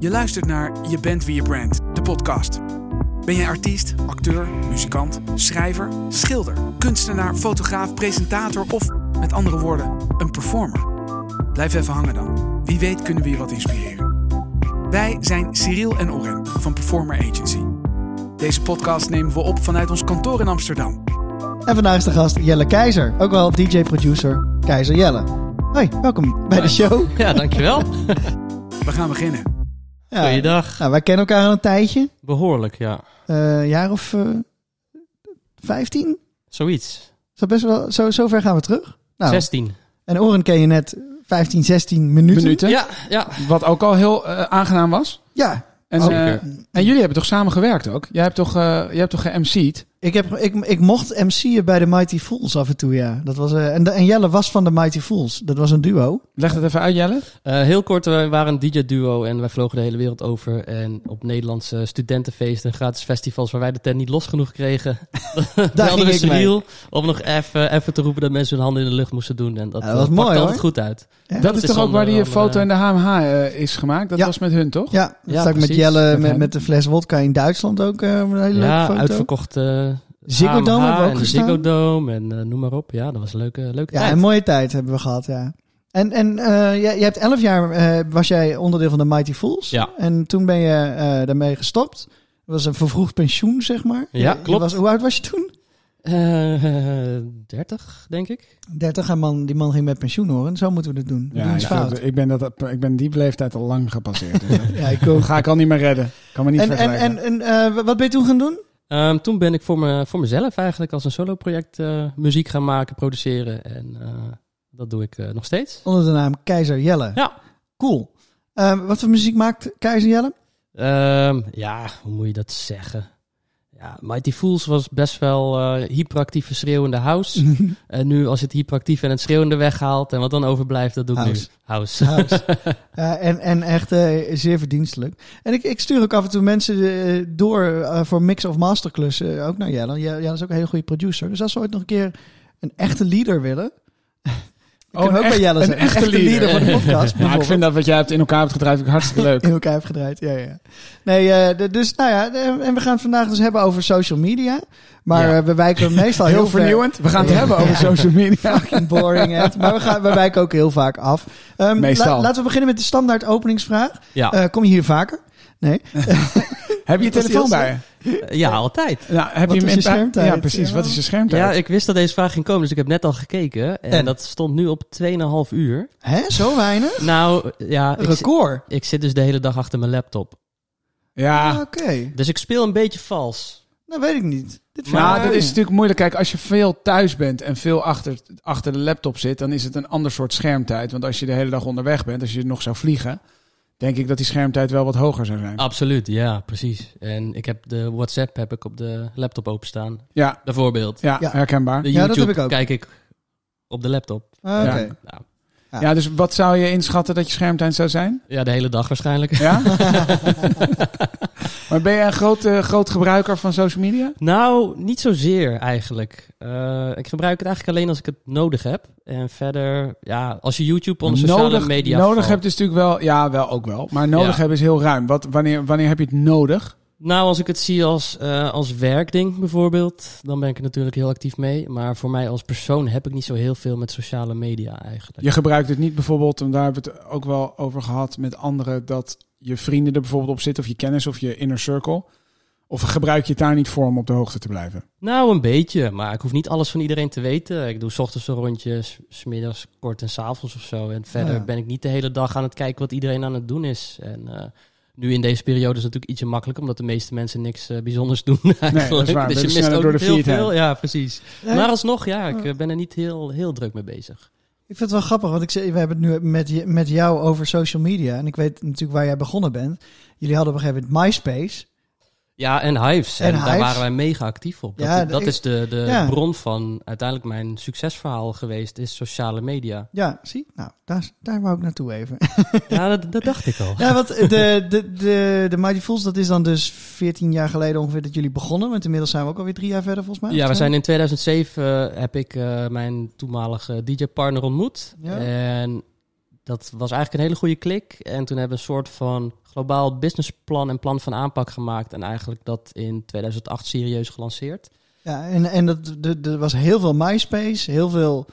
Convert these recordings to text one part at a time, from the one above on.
Je luistert naar Je bent wie je brand, de podcast. Ben jij artiest, acteur, muzikant, schrijver, schilder, kunstenaar, fotograaf, presentator of met andere woorden, een performer? Blijf even hangen dan. Wie weet kunnen we je wat inspireren. Wij zijn Cyril en Oren van Performer Agency. Deze podcast nemen we op vanuit ons kantoor in Amsterdam. En vandaag is de gast Jelle Keizer, ook wel DJ-producer Keizer Jelle. Hoi, welkom bij de show. Ja, dankjewel. We gaan beginnen. Ja, Goeiedag. nou, wij kennen elkaar al een tijdje, Behoorlijk, ja. een jaar of eh 15. Zoiets. Zo, best wel, zo, zo ver gaan we terug. Nou, 16. en Oren ken je net 15, 16 minuten. Minuten. Ja, ja. Wat ook al heel eh, aangenaam was. Ja, En, Zeker. eh, en jullie hebben toch samen gewerkt ook? Jij hebt toch, eh jij hebt toch ge-MC'd? Ik, heb, ik, ik mocht MC'en bij de Mighty Fools af en toe, ja. Dat was, eh, en, de- en Jelle was van de Mighty Fools. Dat was een duo. Leg het even uit, Jelle. Eh, heel kort, we waren een DJ-duo en wij vlogen de hele wereld over. En op Nederlandse studentenfeesten en gratis festivals waar wij de tent niet los genoeg kregen. Daar we ik mee. Cyril om nog even, even te roepen dat mensen hun handen in de lucht moesten doen. En dat, Ja, dat was eh, mooi, pakte hoor. altijd goed uit. Ja. Dat is is toch ook waar die foto in de HMH is gemaakt? Dat Ja. was met hun, toch? Ja, dat Ja, ik met. Jelle Met met, de fles wodka in Duitsland ook een hele leuke Ja, foto. uitverkocht eh Ziggo Dome HMH hebben we ook en gestaan. Ziggo Dome en eh, noem maar op. Ja, dat was een leuke, leuke Ja, tijd. een mooie tijd hebben we gehad, ja. En, en eh, jij, jij hebt elf jaar, eh, was jij onderdeel van de Mighty Fools. Ja. En toen ben je eh, daarmee gestopt. Dat was een vervroegd pensioen, zeg maar. Ja, Je- je klopt. was, hoe oud was je toen? Eh, 30, denk ik. 30 en man, die man ging met pensioen horen. Zo moeten we het doen. We doen ik, fout. ben dat, ik ben die leeftijd al lang gepasseerd. Dus, eh, Ja, ik ook. ga ik al niet meer redden. Kan me niet En, en, vergelijken. en, en eh, wat ben je toen gaan doen? Ehm, toen ben ik voor, me, voor mezelf eigenlijk als een solo-project eh, muziek gaan maken, produceren. En eh, dat doe ik eh, nog steeds. Onder de naam Keizer Jelle. Ja. Cool. Eh, wat voor muziek maakt Keizer Jelle? Ehm, ja, hoe moet je dat zeggen? Ja, Mighty Fools was best wel eh hyperactieve schreeuwende house. en nu als je het hyperactief en het schreeuwende weghaalt en wat dan overblijft, dat doe ik House. nu. House. House. Ja, en, en echt eh, zeer verdienstelijk. En ik, ik stuur ook af en toe mensen eh, door eh, voor mix- of masterclussen, ook naar Jelle. Jelle Jelle is ook een hele goede producer. Dus als we ooit nog een keer een echte leader willen... Oh, ook bij echt- Jelle een zijn. echte leader. voor de podcast. Nou, ik vind dat wat jij hebt in elkaar hebt gedraaid vind ik hartstikke leuk. in elkaar heeft gedraaid. Ja, ja. Nee, eh, de- dus nou ja, de- en we gaan het vandaag dus hebben over social media. Maar Ja. eh, we wijken meestal heel, Heel ver- vernieuwend. We gaan het Ja. hebben over Ja. social media. Fucking boring. hè. Maar we, gaan, we wijken ook heel vaak af. Ehm, Meestal. la- laten we beginnen met de standaard openingsvraag. Ja. Eh, kom je hier vaker? Nee. Heb je je telefoon bij je? Ja, altijd. Nou, heb Wat je hem in pa- schermtijd? Ja, precies. Ja. Wat is je schermtijd? Ja, ik wist dat deze vraag ging komen, dus ik heb net al gekeken. En, En? dat stond nu op 2,5 uur. Hè? Zo weinig? Nou, ja, ik, Record. ik zit dus de hele dag achter mijn laptop. Ja. Ah, Oké. Dus ik speel een beetje vals. Dat weet ik niet. Dit vind Nou, ik dat is natuurlijk moeilijk. Kijk, als je veel thuis bent en veel achter, achter de laptop zit, dan is het een ander soort schermtijd. Want als je de hele dag onderweg bent, als je nog zou vliegen, denk ik dat die schermtijd wel wat hoger zou zijn. Absoluut, ja, precies. En ik heb de WhatsApp heb ik op de laptop openstaan. Ja, Bijvoorbeeld. ja, herkenbaar. De Ja, dat YouTube heb ik ook. kijk ik op de laptop. Ah, Oké. Ja. Nou, Ja. Ja, dus wat zou je inschatten dat je schermtijd zou zijn? ja, de hele dag waarschijnlijk. Ja? maar ben je een groot, eh, groot gebruiker van social media? Nou, niet zozeer eigenlijk. Eh, ik gebruik het eigenlijk alleen als ik het nodig heb. En verder, ja, als je YouTube onder sociale nodig, media Nodig valt. heb je natuurlijk wel, ja, wel ook wel. Maar nodig Ja. hebben is heel ruim. Wat, wanneer, wanneer heb je het nodig? Nou, als ik het zie als, eh, als werkding bijvoorbeeld, dan ben ik er natuurlijk heel actief mee. Maar voor mij als persoon heb ik niet zo heel veel met sociale media eigenlijk. Je gebruikt het niet bijvoorbeeld, en daar hebben we het ook wel over gehad met anderen, dat je vrienden er bijvoorbeeld op zitten, of je kennis of je inner circle. Of gebruik je het daar niet voor om op de hoogte te blijven? Nou, een beetje. Maar ik hoef niet alles van iedereen te weten. Ik doe 's ochtends een rondje, s- 's middags kort en 's avonds of zo. En verder Ja. ben ik niet de hele dag aan het kijken wat iedereen aan het doen is. En eh, nu in deze periode is het natuurlijk ietsje makkelijker, omdat de meeste mensen niks eh, bijzonders doen eigenlijk. dat is waar. Dus je mist ook door de heel veel. Ja, precies. Ja, Maar alsnog, ja, ik eh, ben er niet heel, heel druk mee bezig. Ik vind het wel grappig, want ik zei, we hebben het nu met, je, met jou over social media. En ik weet natuurlijk waar jij begonnen bent. Jullie hadden op een gegeven moment MySpace. Ja, en Hives. En En, daar Hives. waren wij mega actief op. Dat, Ja, dat ik- is de, de ja. bron van uiteindelijk mijn succesverhaal geweest, is sociale media. Ja, zie? Nou, daar, daar wou ik naartoe even. Ja, dat, dat dacht ik al. ja, want de, de, de, de Mighty Fools, dat is dan dus 14 jaar geleden ongeveer dat jullie begonnen. Want inmiddels zijn we ook alweer drie jaar verder volgens mij. Ja, we zijn in 2007 eh, heb ik eh, mijn toenmalige DJ-partner ontmoet. Ja. En dat was eigenlijk een hele goede klik. En toen hebben we een soort van globaal businessplan en plan van aanpak gemaakt. En eigenlijk dat in 2008 serieus gelanceerd. Ja, en, en dat, er, was heel veel MySpace, heel veel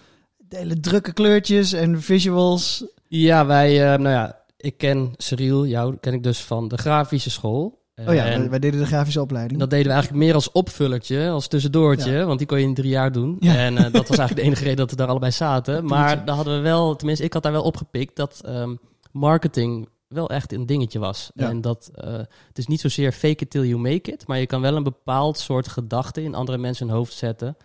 hele drukke kleurtjes en visuals. Ja, wij, uh, nou ja, ik ken Cyril, jou ken ik dus van de grafische school. Oh ja, en wij deden de grafische opleiding. Dat deden we eigenlijk meer als opvullertje, als tussendoortje. Ja. Want die kon je in drie jaar doen. Ja. En uh, dat was eigenlijk de enige reden dat we daar allebei zaten. Maar daar hadden we wel, tenminste ik had daar wel opgepikt, dat um, marketing wel echt een dingetje was. Ja. En dat uh, het is niet zozeer fake it till you make it. Maar je kan wel een bepaald soort gedachte in andere mensen hun hoofd zetten.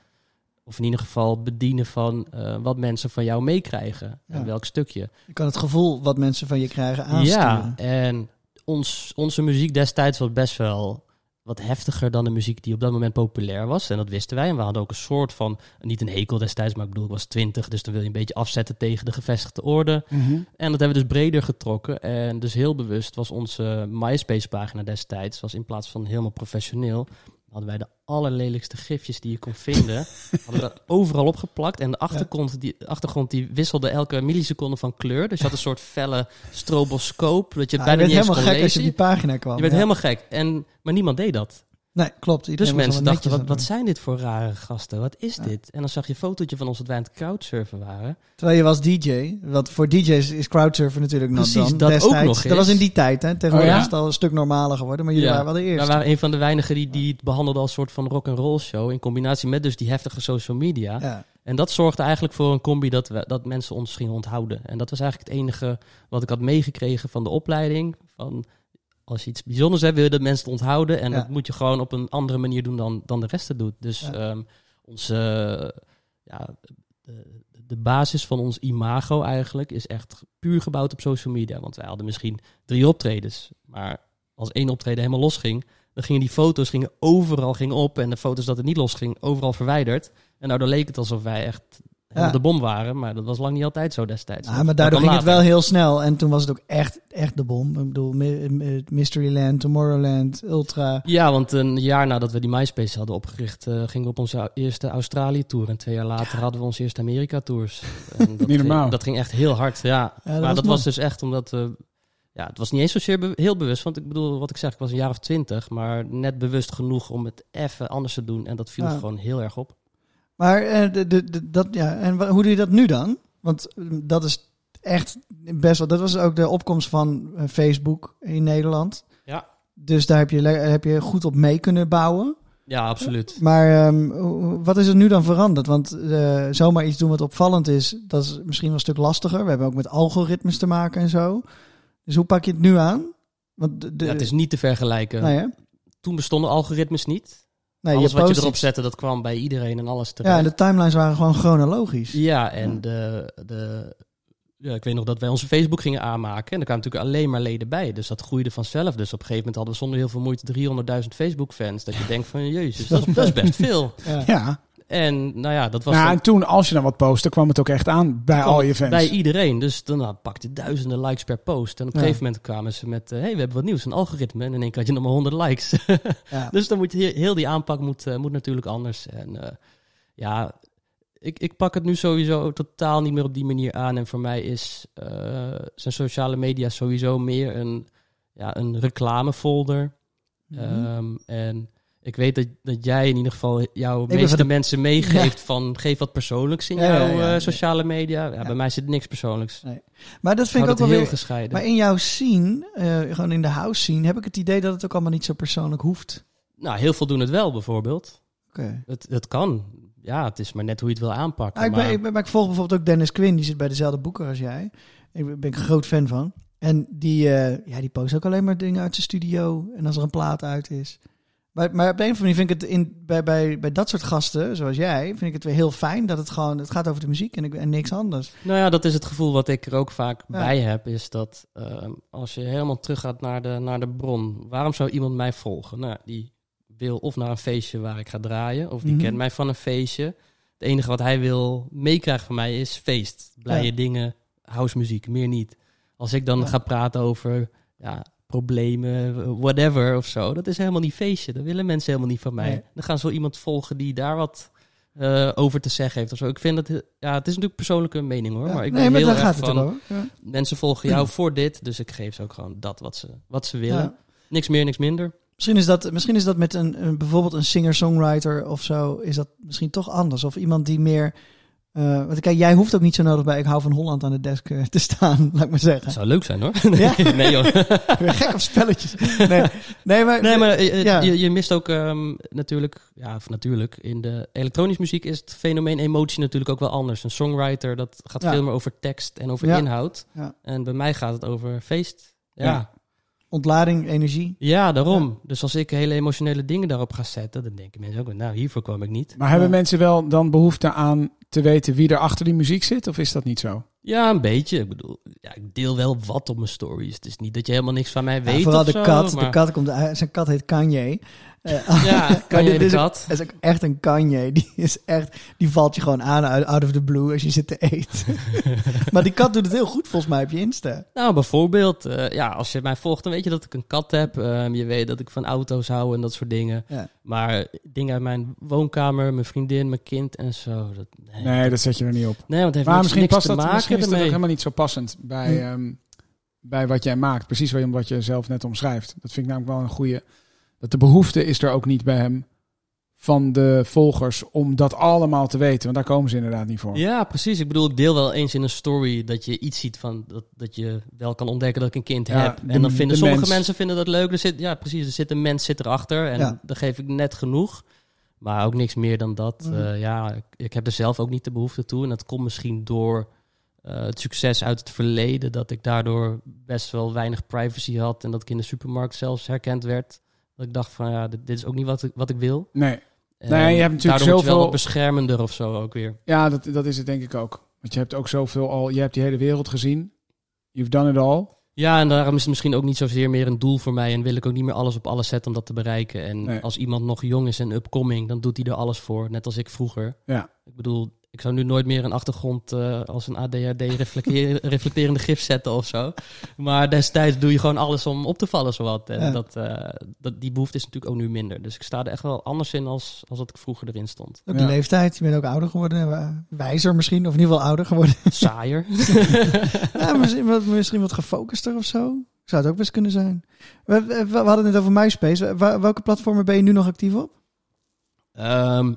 Of in ieder geval bedienen van uh, wat mensen van jou meekrijgen. En welk stukje. Je kan het gevoel wat mensen van je krijgen aansturen. Ja, en ons, onze muziek destijds was best wel wat heftiger dan de muziek die op dat moment populair was. En dat wisten wij. En we hadden ook een soort van, niet een hekel destijds, maar ik bedoel, ik was twintig. Dus dan wil je een beetje afzetten tegen de gevestigde orde. Mhm. En dat hebben we dus breder getrokken. En dus heel bewust was onze MySpace-pagina destijds, was in plaats van helemaal professioneel, hadden wij de allerlelijkste gifjes die je kon vinden. hadden we er overal opgeplakt. En de achtergrond, die, achtergrond die wisselde elke milliseconde van kleur. Dus je had een soort felle stroboscoop. Dat je Ja, bijna je niet eens helemaal gek als je op die pagina kwam. Je werd ja. helemaal gek. En, maar niemand deed dat. Nee, klopt. Dus Iedereen mensen dachten, wat, wat zijn dit voor rare gasten? Wat is Ja. dit? En dan zag je een fotootje van ons dat wij aan het crowdsurfen waren. Terwijl je was DJ. Want voor DJ's is crowdsurfen natuurlijk nog Precies, dan. dat ook destijds. nog Dat was in die tijd. Hè. Tegenwoordig Oh ja? is het al een stuk normaler geworden. Maar jullie Ja. waren wel de Wij eerste. waren een van de weinigen die, die het behandelden als soort van rock and roll show. In combinatie met dus die heftige social media. En dat zorgde eigenlijk voor een combi dat, we, dat mensen ons gingen onthouden. En dat was eigenlijk het enige wat ik had meegekregen van de opleiding. Van als je iets bijzonders hebt, wil je dat mensen het onthouden. En Ja. dat moet je gewoon op een andere manier doen dan, dan de rest het doet. Dus Ja. ehm, onze, ja, de, de basis van ons imago eigenlijk is echt puur gebouwd op social media. Want wij hadden misschien drie optredens. Maar als één optreden helemaal losging, dan gingen die foto's gingen overal gingen op. En de foto's dat het niet losging, overal verwijderd. En daardoor leek het alsof wij echt Ja. de bom waren. Maar dat was lang niet altijd zo destijds. Ah, Dat- maar daardoor ging het wel heel snel. En toen was het ook echt, echt de bom. Ik bedoel, Mysteryland, Tomorrowland, Ultra. Ja, want een jaar nadat we die MySpace hadden opgericht, eh, gingen we op onze eerste Australië-tour. En twee jaar later hadden we onze eerste Amerika-tours. En dat Niet normaal. Ging, dat ging echt heel hard, ja. dat maar was dat was dus echt omdat we... Ja, het was niet eens zozeer be- heel bewust. Want ik bedoel, wat ik zeg, ik was een jaar of twintig. Maar net bewust genoeg om het even anders te doen. En dat viel Ja. gewoon heel erg op. Maar eh, de, de, de- dat, ja, en hoe doe je dat nu dan? Want eh, dat is echt best wel. Dat was ook de opkomst van eh, Facebook in Nederland. Ja. Dus daar heb je, heb je goed op mee kunnen bouwen. Ja, absoluut. Maar ehm, wat is er nu dan veranderd? Want zomaar iets doen wat opvallend is, dat is misschien wel een stuk lastiger. We hebben ook met algoritmes te maken en zo. Dus hoe pak je het nu aan? Want de, de, Ja, het is niet te vergelijken. hè? Toen bestonden algoritmes niet. Nee, alles wat je erop zette, dat kwam bij iedereen en alles terecht. Ja, en de timelines waren gewoon chronologisch. Ja, en Ja. De, de, ja, ik weet nog dat wij onze Facebook gingen aanmaken. En er kwamen natuurlijk alleen maar leden bij. Dus dat groeide vanzelf. Dus op een gegeven moment hadden we zonder heel veel moeite 300.000 Facebook-fans. Dat je denkt van, jezus, dat is, dat is best veel. Ja. Ja. En nou ja, dat was Nou, dan- en toen, als je dan wat postte, kwam het ook echt aan bij al je fans. Bij iedereen. Dus dan nou, pakte duizenden likes per post. En op een Ja. gegeven moment kwamen ze met... hé, hey, we hebben wat nieuws, een algoritme. En in één keer had je nog maar 100 likes. Ja. Dus dan moet je, heel die aanpak moet, eh, moet natuurlijk anders. En eh, ja, ik, ik pak het nu sowieso totaal niet meer op die manier aan. En voor mij is eh, zijn sociale media sowieso meer een, ja, een reclamefolder. Mhm. Ehm, en ik weet dat, dat jij in ieder geval jouw meeste de- mensen meegeeft van geef wat persoonlijks in Ja, jouw ja. eh, sociale media. Ja. Bij mij zit niks persoonlijks. Maar dat vind ik ook wel heel weer... gescheiden. Maar in jouw scene, eh, gewoon in de house scene, heb ik het idee dat het ook allemaal niet zo persoonlijk hoeft. Nou, heel veel doen het wel bijvoorbeeld. Oké. Het, het kan. Ja, het is maar net hoe je het wil aanpakken. Ah, ik, ben, maar- ik, ben, maar ik volg bijvoorbeeld ook Dennis Quinn, die zit bij dezelfde boeken als jij. Ik ben ben ik een groot fan van. En die, eh, ja, die post ook alleen maar dingen uit zijn studio en als er een plaat uit is. Maar, maar op de een of andere manier vind ik het in, bij, bij, bij dat soort gasten, zoals jij, vind ik het weer heel fijn dat het gewoon, het gaat over de muziek en, ik, en niks anders. Nou ja, dat is het gevoel wat ik er ook vaak Ja. bij heb. Is dat ehm, als je helemaal teruggaat naar de, naar de bron. Waarom zou iemand mij volgen? Nou, die wil of naar een feestje waar ik ga draaien. Of die Mhm. kent mij van een feestje. Het enige wat hij wil meekrijgen van mij is feest. Blije Ja. dingen, housemuziek, meer niet. Als ik dan Ja. ga praten over ja, problemen, whatever of zo. Dat is helemaal niet feestje. Dat willen mensen helemaal niet van mij. Nee. Dan gaan ze wel iemand volgen die daar wat eh, over te zeggen heeft of zo. Ik vind dat, ja, het is natuurlijk persoonlijke mening hoor. Ja. Maar ik nee, ben maar heel erg van. Ja. mensen volgen jou voor dit, dus ik geef ze ook gewoon dat wat ze, wat ze willen. Niks meer, niks minder. Misschien is dat, misschien is dat met een, een bijvoorbeeld een singer-songwriter of zo, is dat misschien toch anders. Of iemand die meer. Eh want kijk, jij hoeft ook niet zo nodig bij Ik hou van Holland aan de desk eh, te staan, laat ik maar zeggen. Dat zou leuk zijn hoor. Ja? nee, nee joh. Weer gek op spelletjes. Nee, nee maar. Nee, maar eh, Ja. je, je mist ook ehm, natuurlijk, ja, of natuurlijk, in de elektronische muziek is het fenomeen emotie natuurlijk ook wel anders. Een songwriter, dat gaat Ja. veel meer over tekst en over inhoud. En bij mij gaat het over feest. Ja. Ontlading, energie. daarom. Dus als ik hele emotionele dingen daarop ga zetten, dan denken mensen ook, nou, hiervoor kwam ik niet. Maar hebben Ja. mensen wel dan behoefte aan te weten wie er achter die muziek zit? Of is dat niet zo? Ja, een beetje. Ik bedoel, ja, ik deel wel wat op mijn stories. Het is niet dat je helemaal niks van mij Ja, weet vooral of de zo, kat. De kat komt uit. Zijn kat heet Kanye. Ja, maar kan je dit de kat? Dat is ook echt een Kanye. Die is echt, die valt je gewoon aan out, out of the blue als je zit te eten. maar die kat doet het heel goed volgens mij op je Insta. Nou, bijvoorbeeld, eh, ja, als je mij volgt, dan weet je dat ik een kat heb. Ehm, je weet dat ik van auto's hou en dat soort dingen. Ja. Maar dingen uit mijn woonkamer, mijn vriendin, mijn kind en zo. Dat, nee. Nee, dat zet je er niet op. Nee, want het heeft Maar niks, misschien, niks past te dat, maken misschien is dat ook helemaal niet zo passend bij, Hm. ehm, bij wat jij maakt. Precies wat je zelf net omschrijft. Dat vind ik namelijk wel een goede. Dat de behoefte is er ook niet bij hem van de volgers om dat allemaal te weten. Want daar komen ze inderdaad niet voor. Ja, precies. Ik bedoel, ik deel wel eens in een story dat je iets ziet van dat, dat je wel kan ontdekken dat ik een kind Ja, heb. de- en dan vinden de sommige mens. mensen vinden dat leuk. Er zit, ja, precies. Er zit een mens zit erachter en Ja. dan geef ik net genoeg. Maar ook niks meer dan dat. Mhm. Eh, ja, ik, ik heb er zelf ook niet de behoefte toe. En dat komt misschien door eh, het succes uit het verleden. Dat ik daardoor best wel weinig privacy had. En dat ik in de supermarkt zelfs herkend werd. Dat ik dacht van ja, dit, dit is ook niet wat ik, wat ik wil. Nee, En Nee, je hebt natuurlijk je wel zoveel- wat beschermender of zo ook weer. ja dat, dat is het denk ik ook. Want je hebt ook zoveel al. Je hebt die hele wereld gezien. You've done it all. Ja, en daarom is het misschien ook niet zozeer meer een doel voor mij. En wil ik ook niet meer alles op alles zetten om dat te bereiken. En Nee. als iemand nog jong is en upcoming, dan doet hij er alles voor. Net als ik vroeger. Ja. Ik bedoel, ik zou nu nooit meer een achtergrond eh, als een ADHD reflecteer- reflecterende gif zetten of zo. Maar destijds doe je gewoon alles om op te vallen zowat. En Ja. dat, eh, dat, die behoefte is natuurlijk ook nu minder. Dus ik sta er echt wel anders in als, als dat ik vroeger erin stond. Ja. de leeftijd. Je bent ook ouder geworden. Wijzer misschien. Of in ieder geval ouder geworden. Saaier. ja, misschien, wat, misschien wat gefocuster of zo. Zou het ook best kunnen zijn. We, we, we hadden het net over MySpace. Wa- welke platformen ben je nu nog actief op? Ehm,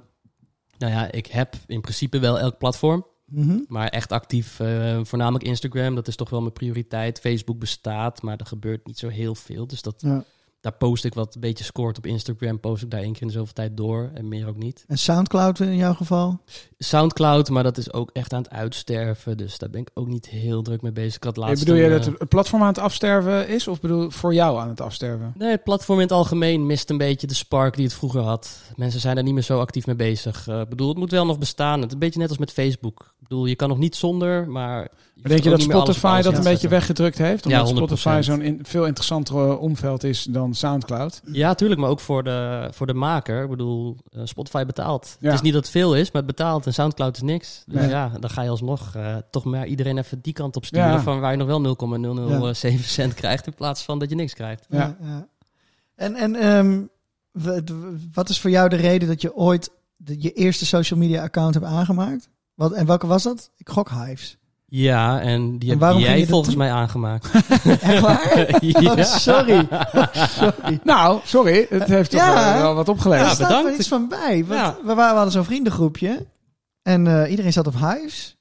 nou ja, ik heb in principe wel elk platform. Mhm. Maar echt actief, eh, voornamelijk Instagram, dat is toch wel mijn prioriteit. Facebook bestaat, maar er gebeurt niet zo heel veel. Dus dat, Ja. Daar post ik wat een beetje scoort op Instagram, post ik daar één keer in de zoveel tijd door en meer ook niet. En Soundcloud in jouw geval? Soundcloud, maar dat is ook echt aan het uitsterven, dus daar ben ik ook niet heel druk mee bezig. Ik had laatst bedoel je dat eh, het platform aan het afsterven is? Of bedoel voor jou aan het afsterven? Nee, het platform in het algemeen mist een beetje de spark die het vroeger had. Mensen zijn er niet meer zo actief mee bezig. Eh, Ik bedoel, het moet wel nog bestaan. Het is een beetje net als met Facebook. Ik bedoel, je kan nog niet zonder, maar... je denk je dat alles Spotify alles dat een beetje weggedrukt heeft? Ja, Omdat 100%. Spotify zo'n in- veel interessanter omveld is dan Soundcloud. Ja, tuurlijk, maar ook voor de, voor de maker. Ik bedoel, eh, Spotify betaalt. Ja. Het is niet dat het veel is, maar het betaalt. En Soundcloud is niks. Dus Nee. ja, dan ga je alsnog eh, toch maar iedereen even die kant op sturen... Ja. van waar je nog wel 0,007 cent krijgt... in plaats van dat je niks krijgt. Ja. ja. En, en ehm, wat is voor jou de reden dat je ooit de- je eerste social media account hebt aangemaakt? Wat, en welke was dat? Ik gok Hives. Ja, en die En heb jij volgens mij aangemaakt. Echt waar? ja. Oh, sorry. sorry. Nou, sorry, het heeft toch Ja. wel, wel wat opgeleverd. Er Ja, staat bedankt. wel iets van bij. Want Ja. we, waren, we hadden zo'n vriendengroepje. En eh, iedereen zat op Hives.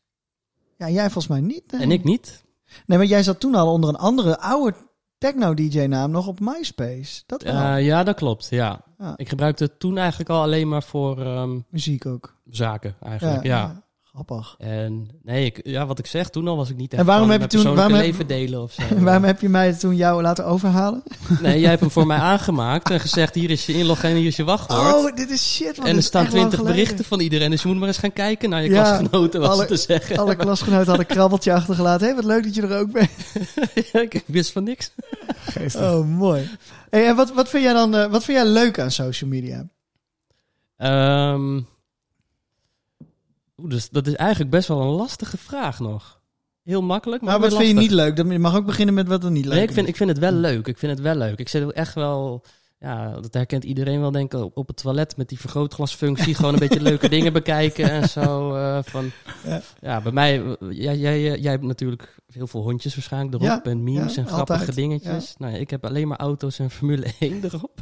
Ja, jij volgens mij niet. nee. En ik niet. Nee, maar jij zat toen al onder een andere oude techno-dj-naam nog op MySpace. Dat wel. Eh, ja, dat klopt. Ja. Ja. Ik gebruikte het toen eigenlijk al alleen maar voor ehm, Muziek ook. zaken eigenlijk. Ja. Grappig. En nee, ik, ja, wat ik zeg, toen al was ik niet echt En waarom heb je toen- waarom heb- leven delen of zo. En waarom heb je mij toen jou laten overhalen? Nee, jij hebt hem voor mij aangemaakt en gezegd, hier is je inlog en hier is je wachtwoord. Oh, dit is shit. en er staan twintig berichten van iedereen, dus je moet maar eens gaan kijken naar je Ja, klasgenoten wat alle- ze te zeggen Alle klasgenoten hadden een krabbeltje achtergelaten. Hé, hey, wat leuk dat je er ook bent. ik wist van niks. Geestig. Oh, mooi. Hey, en wat, wat vind jij dan eh, wat vind jij leuk aan social media? Ehm, oeh, dus dat is eigenlijk best wel een lastige vraag nog. Heel makkelijk, maar wat weer vind je lastig. niet leuk? Dan je mag ook beginnen met wat er niet leuk Nee, ik is. vind, ik vind het wel leuk. Ik vind het wel leuk. Ik zit ook echt wel ja, dat herkent iedereen wel, denk ik, op, het toilet met die vergrootglasfunctie. gewoon een beetje leuke dingen bekijken en zo. eh, van, Ja. ja. bij mij, eh, jij, jij, jij hebt natuurlijk heel veel hondjes waarschijnlijk erop. Ja, en memes ja, en grappige altijd. dingetjes. Nou ik heb alleen maar auto's en Formule 1 erop.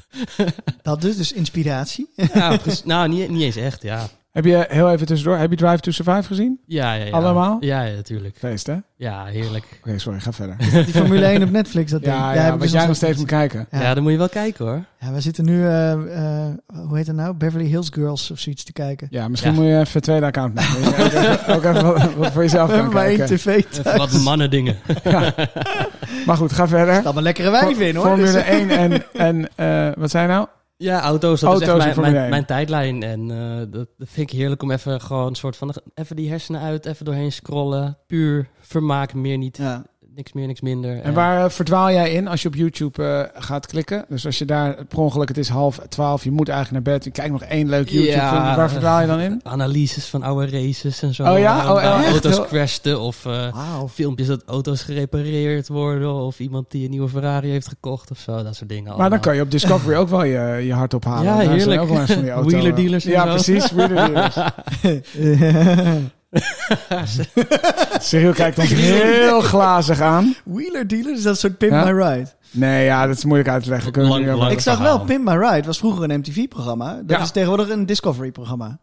Dat dus, dus inspiratie. Ja, nou, niet, niet eens echt, ja. Heb je, heel even tussendoor, heb je Drive to Survive gezien? Ja, ja, ja. Allemaal? Ja, ja, natuurlijk. Feest, hè? Oké, Ja, heerlijk. sorry, ga verder. Die Formule 1 op Netflix, dat ding. ja, Daar ja, ik wat dus jij nog steeds moet kijken. Ja. Ja. dan moet je wel kijken hoor. Ja, we zitten nu, eh, eh, hoe heet het nou? Beverly Hills Girls of zoiets te kijken. Ja, misschien Ja. moet je even een tweede account maken. Ook even, wat, wat voor jezelf We gaan hebben maar één kijken. tv thuis. wat mannen dingen. Maar goed, ga verder. Er allemaal lekkere wijven in hoor. Formule Dus- 1 en, en eh, wat zei je nou? Ja, auto's, dat Auto's is echt mijn, mijn, 1. mijn tijdlijn. En eh, dat, dat vind ik heerlijk om even gewoon een soort van... Even die hersenen uit, even doorheen scrollen. Puur vermaak, meer niet. Ja. Niks meer, niks minder. En waar eh, verdwaal jij in als je op YouTube eh, gaat klikken? Dus als je daar per ongeluk, het is half twaalf, je moet eigenlijk naar bed. Je kijkt nog één leuk YouTube Ja, filmpje. Waar verdwaal je dan in? Analyses van oude races en zo. Oh ja? En Oh, echt? auto's crashten of eh, filmpjes dat auto's gerepareerd worden. Of iemand die een nieuwe Ferrari heeft gekocht of zo. Dat soort dingen Maar allemaal. dan kan je op Discovery ook wel je, je hart ophalen. Ja, heerlijk. ook wel eens van die auto- Wheeler dealers en Ja, precies. Wheeler dealers. Cyril kijkt ons heel glazig aan. Wheeler dealers, is dat een soort Pimp Ja. My Ride? Nee, ja, dat is moeilijk uit te leggen. Lang- lang- Ik zag wel Pimp My Ride, was vroeger een MTV-programma. Dat Ja. is tegenwoordig een Discovery-programma.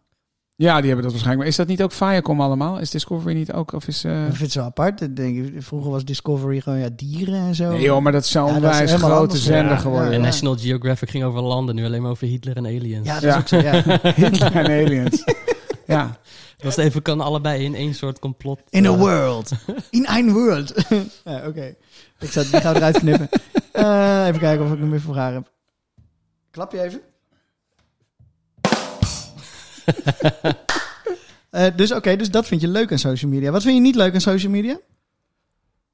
Ja, die hebben dat waarschijnlijk. Maar is dat niet ook Viacom allemaal? Is Discovery niet ook? Of is, eh, Ik vind het zo apart. Ik Denk, vroeger was Discovery gewoon ja, dieren en zo. Nee joh, maar dat is zo'n Ja, is grote zender ja. geworden. Ja, En ja. National Geographic ging over landen, nu alleen maar over Hitler en aliens. Ja, dat Ja. is ook zo. Ja. Hitler en aliens. ja. Dat was even, kan allebei in één soort complot. In a eh, world. In een world. ja, oké. Ik zou gaan we eruit knippen. Eh, even kijken of ik nog meer voor haar heb. Klap je even. Eh, dus oké, dus dat vind je leuk aan social media. Wat vind je niet leuk aan social media?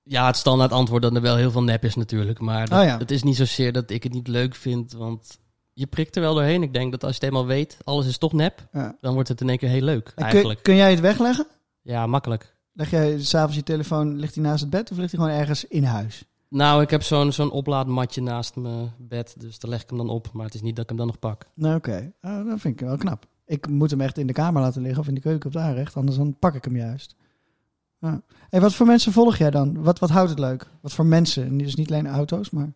Ja, het standaard antwoord dat er wel heel veel nep is natuurlijk. Maar dat, Oh ja. het is niet zozeer dat ik het niet leuk vind, want je prikt er wel doorheen. Ik denk dat als je het eenmaal weet, alles is toch nep, Ja. dan wordt het in één keer heel leuk En eigenlijk. kun jij het wegleggen? Ja, makkelijk. Leg jij s'avonds je telefoon, ligt hij naast het bed of ligt hij gewoon ergens in huis? Nou, ik heb zo'n zo'n oplaadmatje naast mijn bed, dus daar leg ik hem dan op. Maar het is niet dat ik hem dan nog pak. Nou, oké. Oh, dat vind ik wel knap. Ik moet hem echt in de kamer laten liggen of in de keuken op de aanrecht, anders dan pak ik hem juist. Ja. Hey, wat voor mensen volg jij dan? Wat, wat houdt het leuk? Wat voor mensen? Dus niet alleen auto's, maar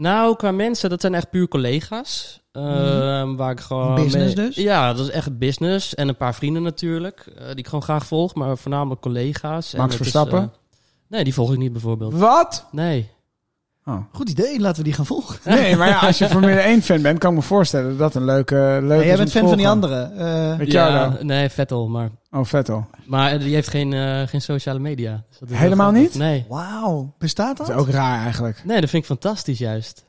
Nou, qua mensen, dat zijn echt puur collega's. Ehm, Waar ik gewoon. Mhm. Business mee- dus? Ja, dat is echt business. En een paar vrienden natuurlijk, eh, die ik gewoon graag volg, maar voornamelijk collega's. En Max is, Verstappen? eh, nee, die volg ik niet bijvoorbeeld. Wat? Nee. Oh. goed idee, laten we die gaan volgen. Nee, maar ja, als je Formule 1 fan bent, kan ik me voorstellen dat dat een leuke, leuke Ja, jij bent fan van die andere. eh, Ricciardo. Ja, nee, Vettel, maar. Oh, Vettel. Maar die heeft geen, eh, geen sociale media. Dus dat is heel Helemaal niet? Nee. Wauw, bestaat Dat dat? is ook raar eigenlijk. Nee, dat vind ik fantastisch juist.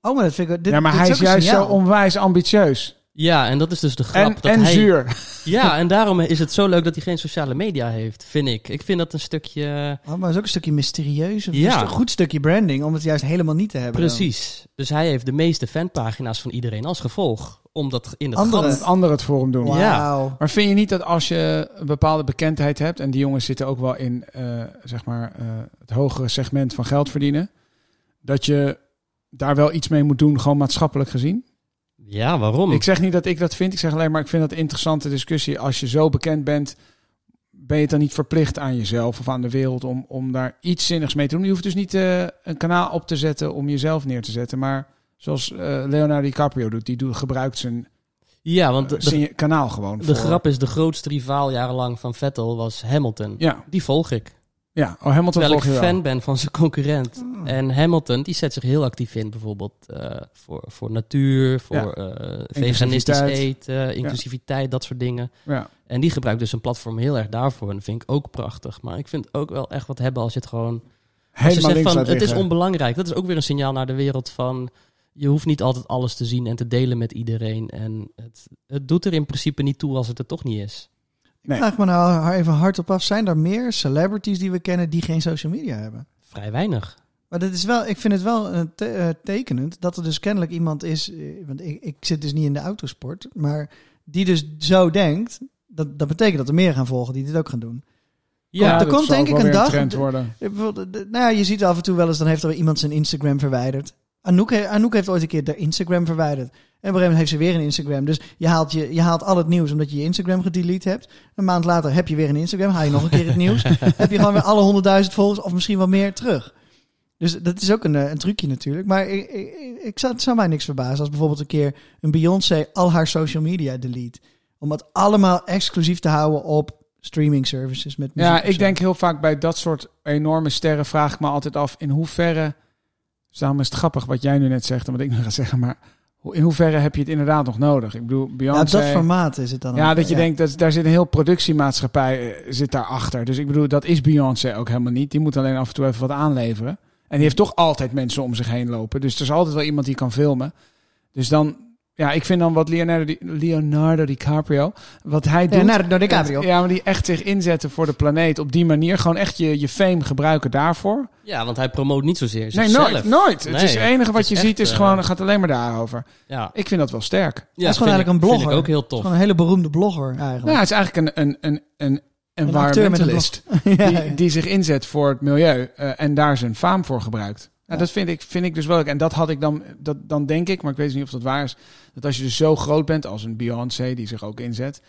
Oh, maar dat vind ik... Dit, ja, maar dit hij is juist zo onwijs ambitieus. Ja, en dat is dus de grap. En, dat en hij, zuur. Ja, en daarom is het zo leuk dat hij geen sociale media heeft, vind ik. Ik vind dat een stukje... Oh, maar dat is ook een stukje mysterieus. Of Ja. Een goed stukje branding, om het juist helemaal niet te hebben. dan. Precies. Dus hij heeft de meeste fanpagina's van iedereen als gevolg. Omdat in het Andere- gat... Anderen het voor hem doen. Wauw. Maar vind je niet dat als je een bepaalde bekendheid hebt, en die jongens zitten ook wel in eh, zeg maar, eh, het hogere segment van geld verdienen, dat je daar wel iets mee moet doen, gewoon maatschappelijk gezien? Ja, waarom? Ik zeg niet dat ik dat vind, ik zeg alleen maar ik vind dat een interessante discussie. Als je zo bekend bent, ben je het dan niet verplicht aan jezelf of aan de wereld om, om daar iets zinnigs mee te doen? Je hoeft dus niet eh, een kanaal op te zetten om jezelf neer te zetten, maar zoals eh, Leonardo DiCaprio doet, die doet, gebruikt zijn, Ja, want de, eh, de, kanaal gewoon. de voor- grap is, de grootste rivaal jarenlang van Vettel was Hamilton. Ja, Die volg ik. Ja. Oh, Hamilton Terwijl ik je wel. fan ben van zijn concurrent. Oh. En Hamilton, die zet zich heel actief in, bijvoorbeeld eh, voor, voor natuur, voor Ja. eh, veganistisch eten, inclusiviteit, dat soort dingen. Ja. En die gebruikt dus een platform heel erg daarvoor. En dat vind ik ook prachtig. Maar ik vind ook wel echt wat hebben als je het gewoon... Als je Helemaal zegt van, het is onbelangrijk. Dat is ook weer een signaal naar de wereld van... Je hoeft niet altijd alles te zien en te delen met iedereen. En het, het doet er in principe niet toe als het er toch niet is. Nee. Vraag me nou even hardop af. Zijn er meer celebrities die we kennen die geen social media hebben? Vrij weinig. Maar dat is wel, ik vind het wel eh, te- eh, tekenend dat er dus kennelijk iemand is. eh, want ik, ik zit dus niet in de autosport. Maar die dus zo denkt. Dat, dat betekent dat er meer gaan volgen die dit ook gaan doen. Ja, er dat komt zal denk ik wel een dag- trend worden. Nou ja, je ziet af en toe wel eens, dan heeft er iemand zijn Instagram verwijderd. Anouk, he- Anouk heeft ooit een keer de Instagram verwijderd. En op een gegeven moment heeft ze weer een Instagram. Dus je haalt, je, je haalt al het nieuws omdat je je Instagram gedelete hebt. Een maand later heb je weer een Instagram. Haal je nog een keer het nieuws. heb je gewoon weer alle honderdduizend volgers of misschien wel meer terug. Dus dat is ook een, eh, een trucje natuurlijk. Maar ik, ik, ik zou, het zou mij niks verbazen als bijvoorbeeld een keer een Beyoncé al haar social media delete. Om het allemaal exclusief te houden op streaming services met muziek Ja, ik denk heel vaak bij dat soort enorme sterren vraag ik me altijd af in hoeverre. Dus daarom is het grappig wat jij nu net zegt en wat ik nu ga zeggen, maar in hoeverre heb je het inderdaad nog nodig? Ik bedoel, Ja, Beyoncé. dat formaat is het dan. Ja, ook. dat je denkt dat daar zit een heel productiemaatschappij eh, zit daarachter. Dus ik bedoel, dat is Beyoncé ook helemaal niet. Die moet alleen af en toe even wat aanleveren. En die heeft toch altijd mensen om zich heen lopen. Dus er is altijd wel iemand die kan filmen. Dus dan, ja, ik vind dan wat Leonardo, Di- Leonardo DiCaprio, wat hij doet. Leonardo DiCaprio. Ja, maar die echt zich inzetten voor de planeet op die manier. Gewoon echt je, je fame gebruiken daarvoor. Ja, want hij promoot niet zozeer Nee, zichzelf. nooit. Nooit. het Nee, is het enige wat je is ziet is eh, gewoon, het gaat alleen maar daarover. Ja, Ik vind dat wel sterk. ja gewoon vind eigenlijk ik- een blogger. Vind ik ook heel is tof. gewoon een hele beroemde blogger eigenlijk. Nou, het is eigenlijk een, een, een, een met een environmentalist. ja, die, ja. die zich inzet voor het milieu eh, en daar zijn faam voor gebruikt. Nou, Ja. Dat vind ik, vind ik dus wel. En dat had ik dan, dat, dan denk ik, maar ik weet niet of dat waar is, dat als je dus zo groot bent als een Beyoncé, die zich ook inzet,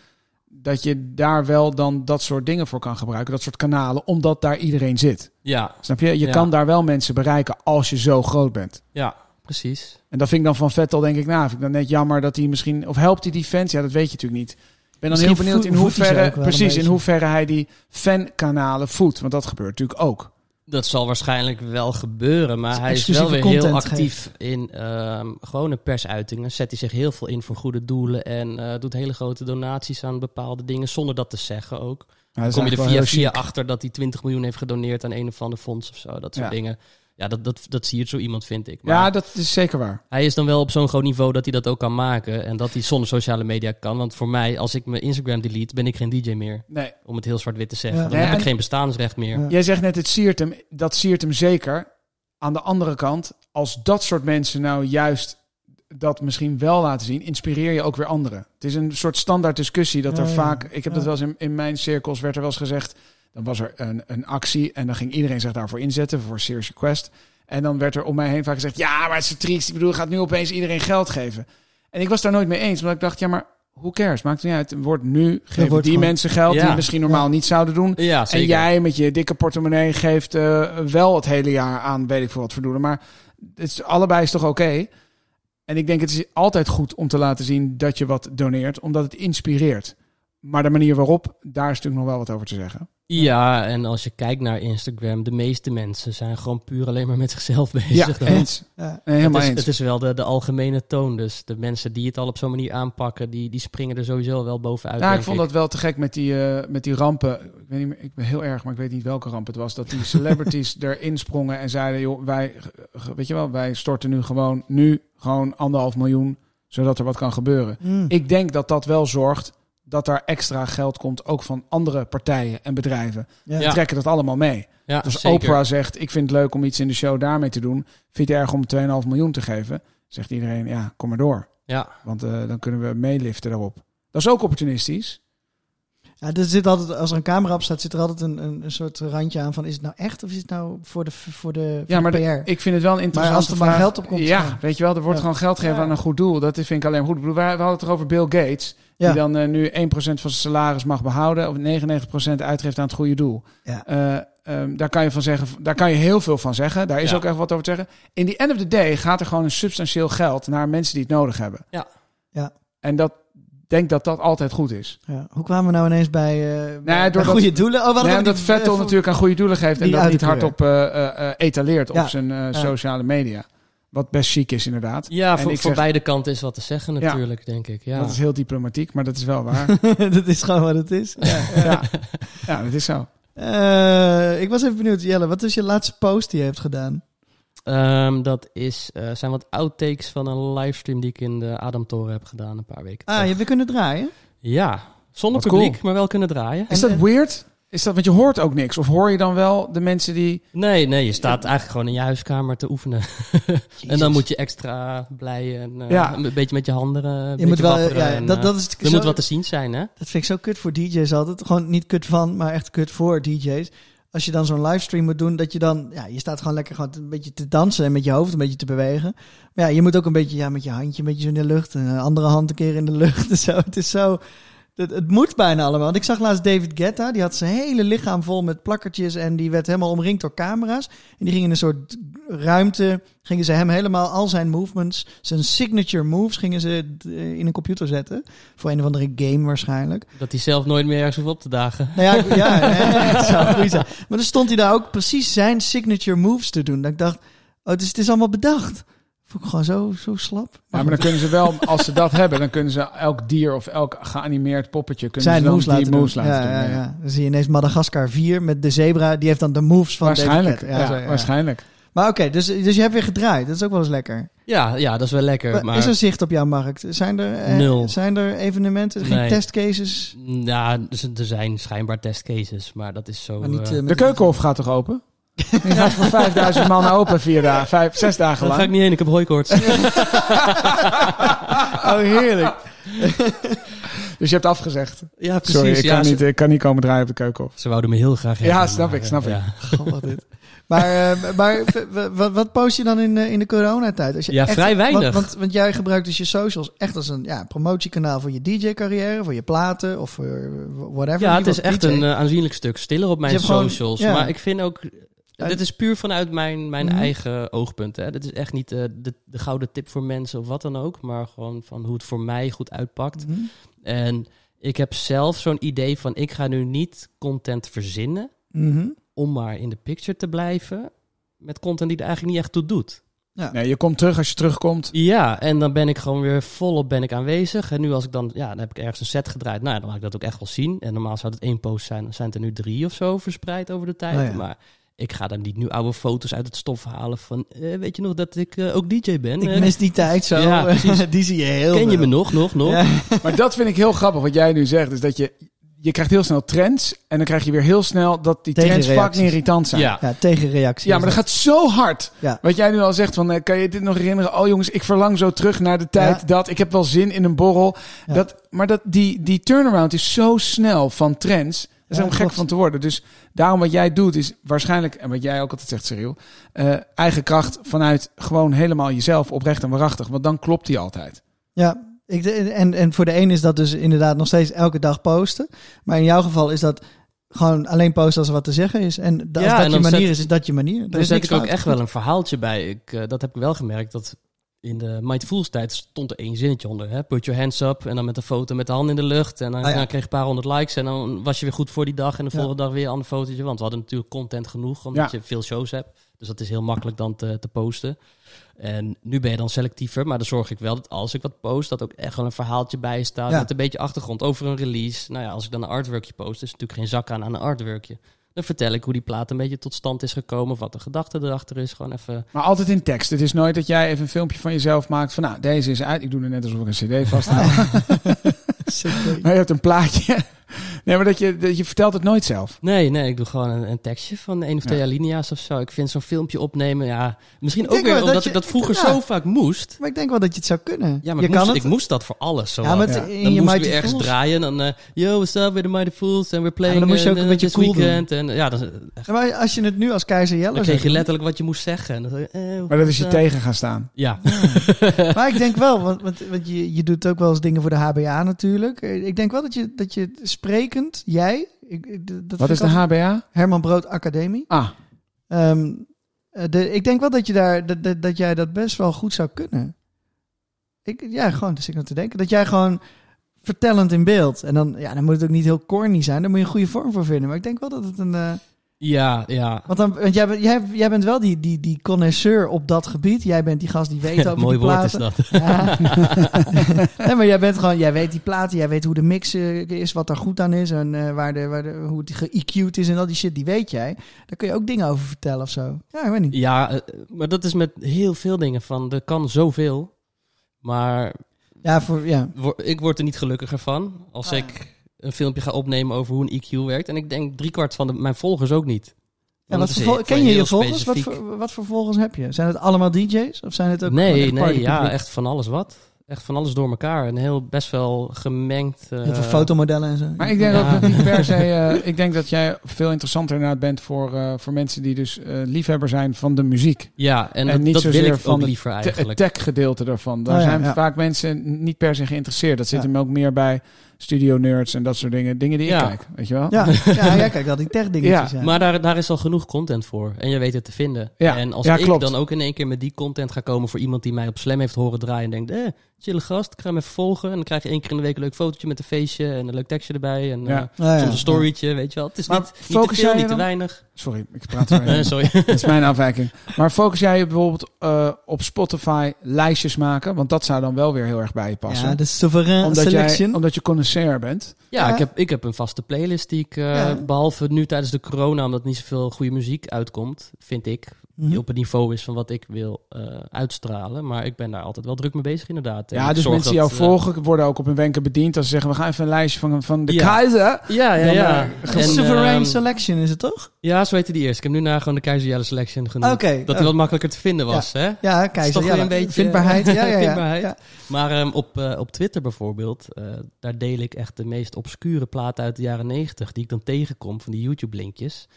dat je daar wel dan dat soort dingen voor kan gebruiken, dat soort kanalen, omdat daar iedereen zit. Ja, Snap je? Je Ja. kan daar wel mensen bereiken als je zo groot bent. ja, precies. En dat vind ik dan van Vettel, denk ik, nou, vind ik dan net jammer dat hij misschien, of helpt hij die fans? Ja, dat weet je natuurlijk niet. Ik ben dan Misschien heel benieuwd in hoeverre, precies, in hoeverre hij die fankanalen voedt. Want dat gebeurt natuurlijk ook. Dat zal waarschijnlijk wel gebeuren, maar hij is wel weer heel actief in ehm, gewone persuitingen. Zet hij zich heel veel in voor goede doelen en eh, doet hele grote donaties aan bepaalde dingen zonder dat te zeggen ook. Ja, Kom je er via via achter dat hij 20 miljoen heeft gedoneerd aan een of ander fonds of zo. Dat soort Ja. dingen. Ja, dat, dat, dat zie je zo iemand, vind ik. Maar Ja, dat is zeker waar. hij is dan wel op zo'n groot niveau dat hij dat ook kan maken. En dat hij zonder sociale media kan. Want voor mij, als ik mijn Instagram delete, ben ik geen DJ meer. Nee. Om het heel zwart-wit te zeggen. Ja. Dan Nee, heb ik en- geen bestaansrecht meer. Ja. Jij zegt net, het siert hem. Dat siert hem zeker. Aan de andere kant, als dat soort mensen nou juist dat misschien wel laten zien, inspireer je ook weer anderen. Het is een soort standaard discussie dat Ja, er ja. vaak... Ik heb Ja. dat wel eens in, in mijn cirkels, werd er wel eens gezegd... Dan was er een, een actie en dan ging iedereen zich daarvoor inzetten, voor Serious Request. En dan werd er om mij heen vaak gezegd... Ja, maar het is triest. Ik bedoel, gaat nu opeens iedereen geld geven. En ik was daar nooit mee eens, omdat ik dacht... Ja, maar who cares? Maakt het niet uit. Wordt nu, geven wordt die gewoon- mensen geld die Ja. het misschien normaal niet zouden doen. Ja. En jij met je dikke portemonnee geeft eh, wel het hele jaar aan, weet ik veel wat voor doelen. Maar het is, allebei is toch oké? En ik denk het is altijd goed om te laten zien dat je wat doneert, omdat het inspireert. Maar de manier waarop, daar is natuurlijk nog wel wat over te zeggen. Ja, en als je kijkt naar Instagram, de meeste mensen zijn gewoon puur alleen maar met zichzelf bezig. Ja, dan. eens. Ja. Nee, helemaal het, is, eens. het is wel de, de algemene toon. Dus de mensen die het al op zo'n manier aanpakken, die, die springen er sowieso wel bovenuit. Ja, ik vond dat wel te gek met die, eh, met die rampen. Ik weet niet meer, ik ben heel erg, maar ik weet niet welke ramp het was. Dat die celebrities erin sprongen en zeiden: joh, wij, weet je wel, wij storten nu gewoon, nu gewoon anderhalf miljoen, zodat er wat kan gebeuren. Mm. Ik denk dat dat wel zorgt dat daar extra geld komt, ook van andere partijen en bedrijven. Ja. Die trekken dat allemaal mee. Ja, Dus zeker. Oprah zegt, ik vind het leuk om iets in de show daarmee te doen. Vind je het erg om 2,5 miljoen te geven? Zegt iedereen, ja, kom maar door. Ja, Want eh, dan kunnen we meeliften daarop. Dat is ook opportunistisch. Ja, er zit altijd, als er een camera op staat, zit er altijd een, een, een soort randje aan van is het nou echt of is het nou voor de, voor de, voor Ja, maar de PR? ik vind het wel een interessante als er maar geld op komt Ja, weet je wel, er wordt Ja. gewoon geld gegeven aan een goed doel. Dat vind ik alleen maar goed. Ik bedoel, we, hadden het over Bill Gates. Die dan eh, nu 1% van zijn salaris mag behouden. Of 99% uitgeeft aan het goede doel. Ja. Eh, ehm, daar kan je van zeggen, daar kan je heel veel van zeggen. Daar is Ja. ook echt wat over te zeggen. In the end of the day gaat er gewoon een substantieel geld naar mensen die het nodig hebben. Ja. Ja. En dat denk dat dat altijd goed is. Ja. Hoe kwamen we nou ineens bij, eh doordat- goede doelen? Oh, Nee, omdat die- Vettel eh, natuurlijk aan goede doelen geeft en dat niet hardop eh, eh, eh, etaleert Ja. op zijn eh, Ja. sociale media. Wat best chic is inderdaad. ja En voor, ik voor zeg- beide kanten is wat te zeggen Ja. natuurlijk, denk ik. Ja. Dat is heel diplomatiek, maar dat is wel waar. dat is gewoon wat het is. Ja. ja. ja, dat is zo. Eh, ik was even benieuwd, Jelle, wat is je laatste post die je hebt gedaan? Ehm, dat is, eh, zijn wat outtakes van een livestream die ik in de Adamtoren heb gedaan een paar weken Ah, terug. je hebt weer kunnen draaien? Ja, zonder Wat publiek, cool. maar wel kunnen draaien. Is En- dat weird? Is dat, want je hoort ook niks. Of hoor je dan wel de mensen die... Nee, nee, je staat eigenlijk gewoon in je huiskamer te oefenen. en dan moet je extra blij en eh, Ja. een beetje met je handen. eh, Je beetje moet wel, wapperen ja, en, dat, dat is er zo- moet wat te zien zijn, hè? Dat vind ik zo kut voor DJ's altijd. Gewoon niet kut van, maar echt kut voor DJ's. Als je dan zo'n livestream moet doen, dat je dan, ja, je staat gewoon lekker gewoon een beetje te dansen en met je hoofd een beetje te bewegen. Maar ja, je moet ook een beetje, ja, met je handje een beetje zo in de lucht en andere hand een keer in de lucht en zo. Het is zo, het, het moet bijna allemaal. Want ik zag laatst David Guetta, die had zijn hele lichaam vol met plakkertjes en die werd helemaal omringd door camera's. En die gingen in een soort ruimte, gingen ze hem helemaal, al zijn movements, zijn signature moves, gingen ze eh, in een computer zetten. Voor een of andere game waarschijnlijk. Dat hij zelf nooit meer ergens hoeft op te dagen. Nou ja, ja, het zou goed zijn. Maar dan stond hij daar ook precies zijn signature moves te doen. Dat ik dacht, oh, dus het is allemaal bedacht. Vond ik gewoon zo, zo slap. Ja, maar dan kunnen ze wel, als ze dat hebben, dan kunnen ze elk dier of elk geanimeerd poppetje kunnen zijn ze dan moves laten die doen. moves laten ja, doen. ja, ja. Dan zie je ineens Madagaskar 4 met de zebra. Die heeft dan de moves van David Waarschijnlijk, ja, zo, ja. waarschijnlijk. Maar oké, dus, dus je hebt weer gedraaid. Dat is ook wel eens lekker. Ja, ja, dat is wel lekker. Maar Maar, Is er zicht op jouw markt? Zijn er, eh, Nul. Zijn er evenementen? Geen Nee. testcases? Ja, dus er zijn schijnbaar testcases, maar dat is zo... Maar niet, eh, eh, De keukenhof gaat toch open? Die gaat voor 5000 man open vier dagen, vijf, zes dagen daar ga ik lang. niet heen, ik heb hooikoorts. Oh, heerlijk. Dus je hebt afgezegd. ja, precies. Sorry, ik ja, kan, ze, niet, ik kan niet komen draaien op de keukenhof. ze wouden me heel graag Ja, hebben, snap maar, ik, snap eh, ik. ja. God, wat dit. Maar, eh, maar wat post je dan in, eh, in de coronatijd? Als je Ja, vrij weinig. Want, want, want jij gebruikt dus je socials echt als een ja, promotiekanaal voor je DJ-carrière, voor je platen of voor whatever. Ja, het is echt DJ. een aanzienlijk stuk stiller op mijn Je hebt gewoon- socials. ja. Maar ik vind ook... Ja. Dit is puur vanuit mijn, mijn Mhm. eigen oogpunt. Hè. Dit is echt niet eh, de, de gouden tip voor mensen of wat dan ook. Maar gewoon van hoe het voor mij goed uitpakt. Mhm. En ik heb zelf zo'n idee van... Ik ga nu niet content verzinnen... Mhm. om maar in de picture te blijven... met content die er eigenlijk niet echt toe doet. Nee, je komt terug als je terugkomt. Ja, en dan ben ik gewoon weer volop ben ik aanwezig. En nu als ik dan, ja, dan heb ik ergens een set gedraaid. Nou, ja, dan laat ik dat ook echt wel zien. En normaal zou het één post zijn. Dan zijn het er nu drie of zo verspreid over de tijd. Oh ja. Maar ik ga dan niet nu oude foto's uit het stof halen van... eh, weet je nog dat ik eh, ook DJ ben? Ik Eh, mis die tijd zo. Ja, die zie je heel ken je me nog, nog, nog? Ja. Maar dat vind ik heel grappig wat jij nu zegt. Is dat je, je krijgt heel snel trends. En dan krijg je weer heel snel dat die trends Tegenreacties. fucking irritant zijn. Ja. Ja, tegenreactie. Ja, maar dat gaat zo hard. Ja. Wat jij nu al zegt, van, eh, kan je dit nog herinneren? Oh jongens, ik verlang zo terug naar de tijd Ja. dat... Ik heb wel zin in een borrel. Ja. Dat, maar dat, die, die turnaround is zo snel van trends. Daar Ja, zijn we gek klopt. van te worden. Dus daarom wat jij doet is waarschijnlijk... En wat jij ook altijd zegt, Cyril... eh, eigen kracht vanuit gewoon helemaal jezelf oprecht en waarachtig. Want dan klopt die altijd. Ja, ik, en, en voor de een is dat dus inderdaad nog steeds elke dag posten. Maar in jouw geval is dat gewoon alleen posten als er wat te zeggen is. En als Ja, dat en je manier zet- is, is dat je manier. Er Daar is zet ik ook echt wel een verhaaltje bij. Ik, eh, dat heb ik wel gemerkt. Dat in de Fools tijd stond er één zinnetje onder. Hè? Put your hands up. En dan met een foto met de hand in de lucht. En dan, Ah, ja. dan kreeg je een paar honderd likes. En dan was je weer goed voor die dag. En de Ja. volgende dag weer een ander fotootje. Want we hadden natuurlijk content genoeg. Omdat Ja. je veel shows hebt. Dus dat is heel makkelijk dan te, te posten. En nu ben je dan selectiever. Maar dan zorg ik wel dat als ik wat post... dat ook echt wel een verhaaltje bij staat. Met een beetje achtergrond over een release. Nou ja, als ik dan een artworkje post... is natuurlijk geen zak aan aan een artworkje. Dan vertel ik hoe die plaat een beetje tot stand is gekomen. Wat de gedachte erachter is. Gewoon even... Maar altijd in tekst. Het is nooit dat jij even een filmpje van jezelf maakt. Van nou, deze is uit. Ik doe het net alsof ik een cd vasthoud. maar je hebt een plaatje. Nee, maar dat je, dat je vertelt het nooit zelf. Nee, nee, ik doe gewoon een, een tekstje van één of twee Ja. alinea's of zo. Ik vind zo'n filmpje opnemen, ja... Misschien ook weer dat omdat je- ik dat vroeger ja. zo vaak moest. Maar ik denk wel dat je het zou kunnen. Ja, maar je ik, kan moest, het. ik moest dat voor alles. Zo ja, maar Ja. het- in dan je moest weer ergens Fools- draaien en dan... eh Yo, what's up with the Mighty Fools? And we're playing dan moest je ook uh, een beetje cool doen. weekend. En ja, dan, Ja, maar als je het nu als keizer Jelle dan kreeg je letterlijk wat je moest zeggen. En dan, je, eh, Maar dat is je tegen gaan staan. Ja, Maar ik denk wel, want, want, want je, je doet ook wel eens dingen voor de HBA natuurlijk. Eh, Ik denk wel dat je, dat je sprekend, jij... Ik, dat Wat is de HBA? Herman Brood Academie. Ah, Ehm, eh, de, ik denk wel dat, je daar, dat, dat, dat jij dat best wel goed zou kunnen. Ik, ja, gewoon, dus ik aan te denken. Dat jij gewoon vertellend in beeld. En dan, ja, dan moet het ook niet heel corny zijn. Daar moet je een goede vorm voor vinden. Maar ik denk wel dat het een... eh, ja, ja. want dan, want jij, bent- jij, jij bent wel die, die, die connoisseur op dat gebied. Jij bent die gast die weet over Mooi die woord is platen. dat. Ja. nee, maar jij bent gewoon, jij weet die platen, jij weet hoe de mix eh, is, wat er goed aan is en eh, waar de, waar de, hoe het ge-EQ'd is en al die shit, die weet jij. Daar kun je ook dingen over vertellen of zo. Ja, ik weet niet. Ja, eh, maar dat is met heel veel dingen van, er kan zoveel. Maar Ja, voor, ja. ik word er niet gelukkiger van als Ah, ja. ik een filmpje ga opnemen over hoe een EQ werkt. En ik denk driekwart van de, mijn volgers ook niet. Ja, wat voor ken je je volgers? Wat voor, wat voor volgers heb je? Zijn het allemaal DJ's? Of zijn het ook Nee, echt nee, ja, echt van alles wat. echt van alles door elkaar. Een heel best wel gemengd. eh, Heel veel fotomodellen en zo. Maar ik denk Ja. ook dat niet per se. eh, ik denk dat jij veel interessanter inderdaad bent voor, eh, voor mensen die dus eh, liefhebber zijn van de muziek. Ja, en, En dat, niet dat wil zozeer ik van liever Te- Het eigenlijk. tech-gedeelte daarvan. Daar Oh ja, zijn ja. vaak mensen niet per se geïnteresseerd. Dat zit Ja. hem ook meer bij studio nerds en dat soort dingen. Dingen die Ja. ik kijk, weet je wel? Ja, ja, ja, kijk, al die tech dingetjes. Ja, Maar daar, daar is al genoeg content voor. En je weet het te vinden. Ja, En als ja, ik klopt. dan ook in één keer met die content ga komen voor iemand die mij op Slam heeft horen draaien en denkt, eh, chille gast, ik ga hem even volgen. En dan krijg je één keer in de week een leuk fotootje met een feestje en een leuk tekstje erbij. En Ja. eh, ja. soms een storytje, weet je wel. Het is Maar niet, niet te veel, jij niet te weinig. Sorry, ik praat er sorry. Dat is mijn afwijking. Maar focus jij je bijvoorbeeld eh, op Spotify lijstjes maken? Want dat zou dan wel weer heel erg bij je passen. Ja, de sovereign omdat, selection. jij, omdat je connoisseur bent. Ja, Ja. Ik, heb, ik heb een vaste playlist die ik, eh, Ja. behalve nu tijdens de corona, omdat niet zoveel goede muziek uitkomt, vind ik, Mhm. die op het niveau is van wat ik wil eh, uitstralen. Maar ik ben daar altijd wel druk mee bezig inderdaad. En Ja, dus mensen die jou eh, volgen worden ook op hun wenken bediend. Als ze zeggen, we gaan even een lijstje van, van de Ja. keizer. Ja, ja, ja. eh, sovereign selection is het toch? Ja, zo heette die eerst. Ik heb nu naar gewoon de Keizer Jelle Selection genoemd. Dat die oh. wat makkelijker te vinden was, hè? Ja, keizer. toch Ja, weer een beetje- vindbaarheid. Ja, ja, ja. Vindbaarheid. Ja. Maar ehm, op, eh, op Twitter bijvoorbeeld, eh, daar deel ik echt de meest obscure platen uit de jaren negentig... die ik dan tegenkom van die YouTube-linkjes.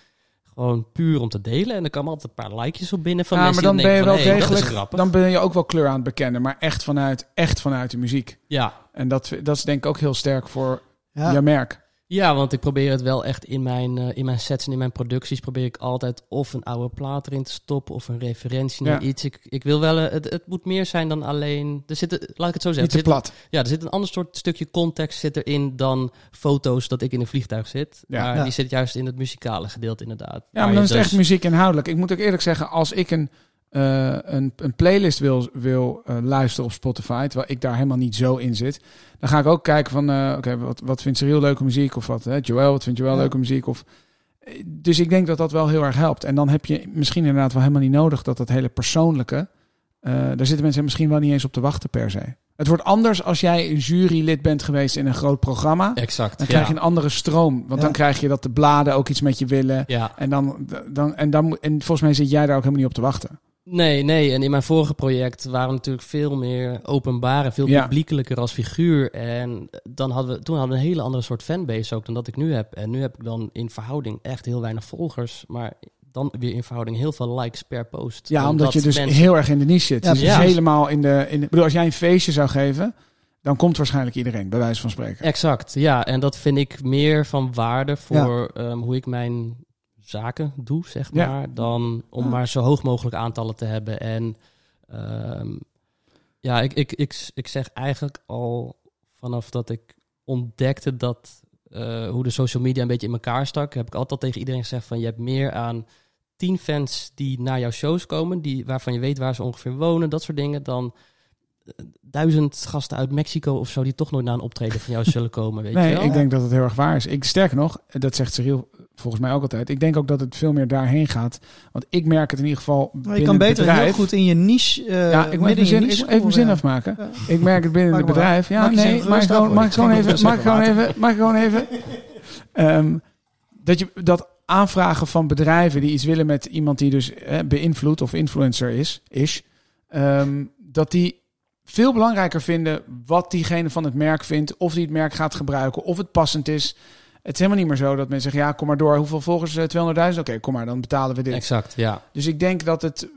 Gewoon puur om te delen. En er komen altijd een paar likejes op binnen van Ja, mensen maar dan ben je wel van, hey, degelijk. grappig. Dan ben je ook wel kleur aan het bekennen. Maar echt vanuit, echt vanuit de muziek. Ja. En dat, dat is denk ik ook heel sterk voor Ja. je merk. Ja, want ik probeer het wel echt in mijn, eh, in mijn sets en in mijn producties... probeer ik altijd of een oude plaat erin te stoppen... of een referentie naar Ja. iets. Ik, ik wil wel... eh, het, het moet meer zijn dan alleen... Er zit, laat ik het zo zeggen. Niet te zit plat. Ja, er zit een ander soort stukje context zit erin dan foto's dat ik in een vliegtuig zit. Ja. maar Ja. die zit juist in het muzikale gedeelte inderdaad. Ja, maar dan is het dus- echt muziek inhoudelijk. Ik moet ook eerlijk zeggen, als ik een, eh, een, een playlist wil, wil eh, luisteren op Spotify, terwijl ik daar helemaal niet zo in zit, dan ga ik ook kijken van, eh, oké, wat, wat vindt Cyril leuke muziek? Of wat, hè? Joël, wat vindt Joël Ja. leuke muziek? Of, dus ik denk dat dat wel heel erg helpt. En dan heb je misschien inderdaad wel helemaal niet nodig dat dat hele persoonlijke, daar zitten mensen misschien wel niet eens op te wachten per se. Het wordt anders als jij een jurylid bent geweest in een groot programma. Exact. Dan ja. krijg je een andere stroom. Want Ja. dan krijg je dat de bladen ook iets met je willen. Ja. En, dan, dan, en, dan, moet- en volgens mij zit jij daar ook helemaal niet op te wachten. Nee, nee. En in mijn vorige project waren we natuurlijk veel meer openbaar, veel Ja. publiekelijker als figuur. En dan hadden we, toen hadden we een hele andere soort fanbase ook dan dat ik nu heb. En nu heb ik dan in verhouding echt heel weinig volgers, maar dan weer in verhouding heel veel likes per post. Ja, omdat, je dus mensen- heel erg in de niche zit. Ja, dus helemaal in de, in de... Bedoel, als jij een feestje zou geven, dan komt waarschijnlijk iedereen, bij wijze van spreken. Exact, ja. En dat vind ik meer van waarde voor ehm, hoe ik mijn zaken doe, zeg Ja. maar. Dan om Ja. maar zo hoog mogelijk aantallen te hebben. En ehm, ja, ik, ik, ik, ik zeg eigenlijk al vanaf dat ik ontdekte dat eh, hoe de social media een beetje in elkaar stak, heb ik altijd tegen iedereen gezegd van je hebt meer aan tien fans die naar jouw shows komen, die, waarvan je weet waar ze ongeveer wonen, dat soort dingen, dan duizend gasten uit Mexico of zo die toch nooit naar een optreden van jou zullen komen, weet nee, je wel? ik denk dat het heel erg waar is. Ik, sterker nog, dat zegt Cyril volgens mij ook altijd. Ik denk ook dat het veel meer daarheen gaat. Want ik merk het in ieder geval Maar je kan beter bedrijf. heel goed in je niche. eh ja, ik moet even, in zin, even mijn zin afmaken. Ja. Ik merk het binnen het maar bedrijf. Ja, Maak nee, gerust gewoon, mag ik gewoon even, mag ik gewoon even even, mag ik gewoon even. Ehm, dat je dat aanvragen van bedrijven die iets willen met iemand die dus eh, beïnvloed of influencer is, is ehm, dat die veel belangrijker vinden wat diegene van het merk vindt, of die het merk gaat gebruiken, of het passend is. Het is helemaal niet meer zo dat mensen zeggen, ja, kom maar door. Hoeveel volgers? Eh, 200.000? Oké, kom maar, dan betalen we dit. Exact, ja. Dus ik denk dat het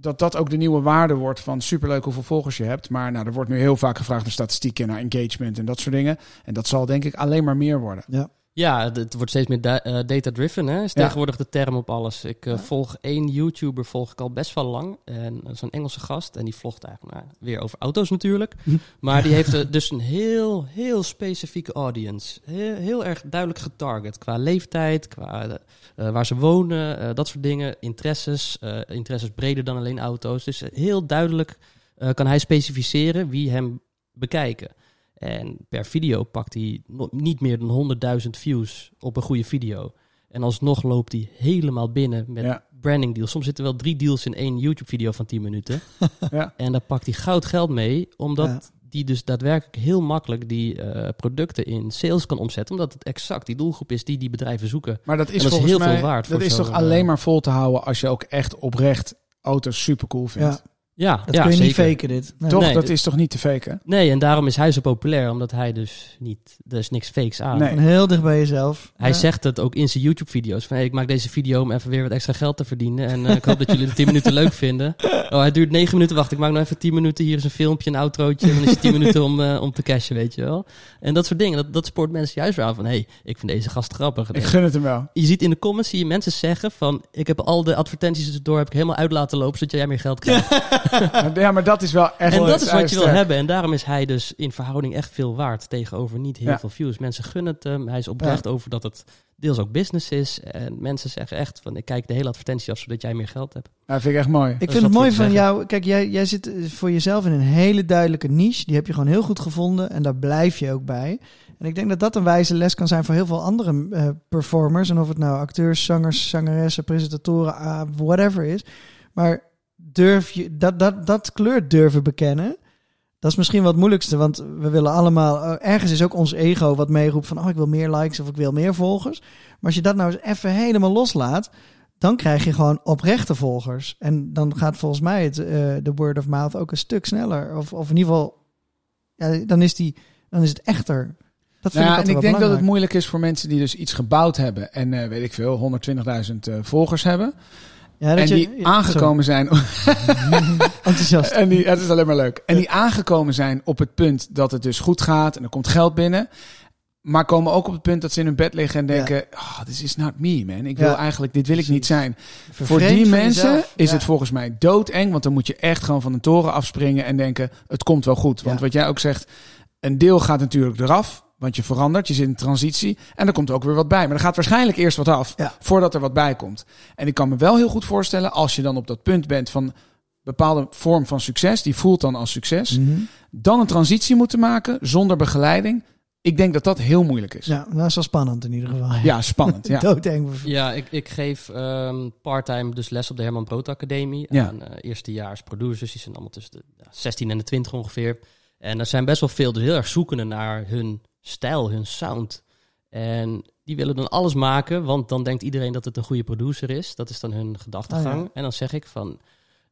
dat dat ook de nieuwe waarde wordt van superleuk hoeveel volgers je hebt. Maar nou, er wordt nu heel vaak gevraagd naar statistieken, naar engagement en dat soort dingen. En dat zal denk ik alleen maar meer worden. Ja, het- het wordt steeds meer da- eh, data-driven, hè? Is Ja. tegenwoordig de term op alles. Ik eh, volg één YouTuber, volg ik al best wel lang. En dat is een Engelse gast. En die vlogt eigenlijk nou, weer over auto's natuurlijk. Maar die heeft eh, dus een heel, heel specifieke audience. Heel, heel erg duidelijk getarget. Qua leeftijd, qua waar ze wonen, dat soort dingen. Interesses, interesses breder dan alleen auto's. Dus heel duidelijk kan hij specificeren wie hem bekijken. En per video pakt hij niet meer dan 100.000 views op een goede video. En alsnog loopt hij helemaal binnen met Ja. branding deals. Soms zitten wel drie deals in één YouTube-video van 10 minuten. Ja. En daar pakt hij goud geld mee, omdat Ja. die dus daadwerkelijk heel makkelijk die eh, producten in sales kan omzetten. Omdat het exact die doelgroep is die die bedrijven zoeken. Maar dat is, dat is heel veel mij, waard Dat voor is toch alleen eh, maar vol te houden als je ook echt oprecht auto's super cool vindt. Ja. Ja, Dat ja, kun je niet faken dit. Nee. Toch? Nee, dat is toch niet te faken? Nee, en daarom is hij zo populair, omdat hij dus niet, er is niks fakes aan. Nee. Heel dicht bij jezelf. Hij Ja. zegt het ook in zijn YouTube-video's. Van, hey, ik maak deze video om even weer wat extra geld te verdienen. En eh, ik hoop dat jullie de 10 minuten leuk vinden. Oh, hij duurt 9 minuten. Wacht, ik maak nog even 10 minuten. Hier is een filmpje, een outrootje. En dan is het 10 minuten om, eh, om te cashen, weet je wel. En dat soort dingen. Dat, dat spoort mensen juist weer aan van... hey, ik vind deze gast grappig. Ik gun het hem wel. Je ziet in de comments zie je mensen zeggen van... ik heb al de advertenties door heb ik helemaal uit laten lopen... zodat jij meer geld krijgt. ja, maar dat is wel echt en dat is wat je wil hebben. En daarom is hij dus in verhouding echt veel waard... tegenover niet heel Ja. veel views. Mensen gunnen het hem. Hij is oprecht over dat het deels ook business is. En mensen zeggen echt van... ik kijk de hele advertentie af... zodat jij meer geld hebt. Ja, vind ik echt mooi. Ik vind het mooi van jou. Kijk, jij, jij zit voor jezelf in een hele duidelijke niche. Die heb je gewoon heel goed gevonden. En daar blijf je ook bij. En ik denk dat dat een wijze les kan zijn voor heel veel andere eh, performers. En of het nou acteurs, zangers, zangeressen, presentatoren, ah, whatever is. Maar durf je dat, dat, dat kleur durven bekennen. Dat is misschien wel het moeilijkste, want we willen allemaal. eh, ergens is ook ons ego wat meeroept van: oh, ik wil meer likes of ik wil meer volgers. Maar als je dat nou eens even helemaal loslaat, dan krijg je gewoon oprechte volgers. En dan gaat volgens mij het, eh, de word of mouth ook een stuk sneller. Of, of in ieder geval, ja, dan, is die, dan is het echter. Dat vind Nou ik en ik denk dat het moeilijk is voor mensen die dus iets gebouwd hebben en eh, weet ik veel, 120.000 eh, volgers hebben. Ja, en je- die ja, aangekomen zijn. enthousiast. en die, het is alleen maar leuk. En die aangekomen zijn op het punt dat het dus goed gaat en er komt geld binnen. Maar komen ook op het punt dat ze in hun bed liggen en denken: oh, this is not me, man. Ik wil Ja. eigenlijk, dit wil ik niet zijn. Voor die mensen is Ja. het volgens mij doodeng. Want dan moet je echt gewoon van een toren afspringen en denken: het komt wel goed. Want Ja. wat jij ook zegt, een deel gaat natuurlijk eraf. Want je verandert, je zit in transitie. En er komt ook weer wat bij. Maar er gaat waarschijnlijk eerst wat af Ja. voordat er wat bij komt. En ik kan me wel heel goed voorstellen, als je dan op dat punt bent van bepaalde vorm van succes, die voelt dan als succes, Mhm. dan een transitie moeten maken zonder begeleiding. Ik denk dat dat heel moeilijk is. Ja, Ja, dat is wel spannend in ieder geval. spannend. Ja. Doodeng. Ja, ik, ik geef ehm parttime dus les op de Herman Brood Academie. Ja. En eh, eerstejaars producers, die zijn allemaal tussen de ja, 16 en de 20 ongeveer. En er zijn best wel veel dus heel erg zoekende naar hun stijl, hun sound. En die willen dan alles maken, want dan denkt iedereen dat het een goede producer is. Dat is dan hun gedachtegang. Oh ja. En dan zeg ik van,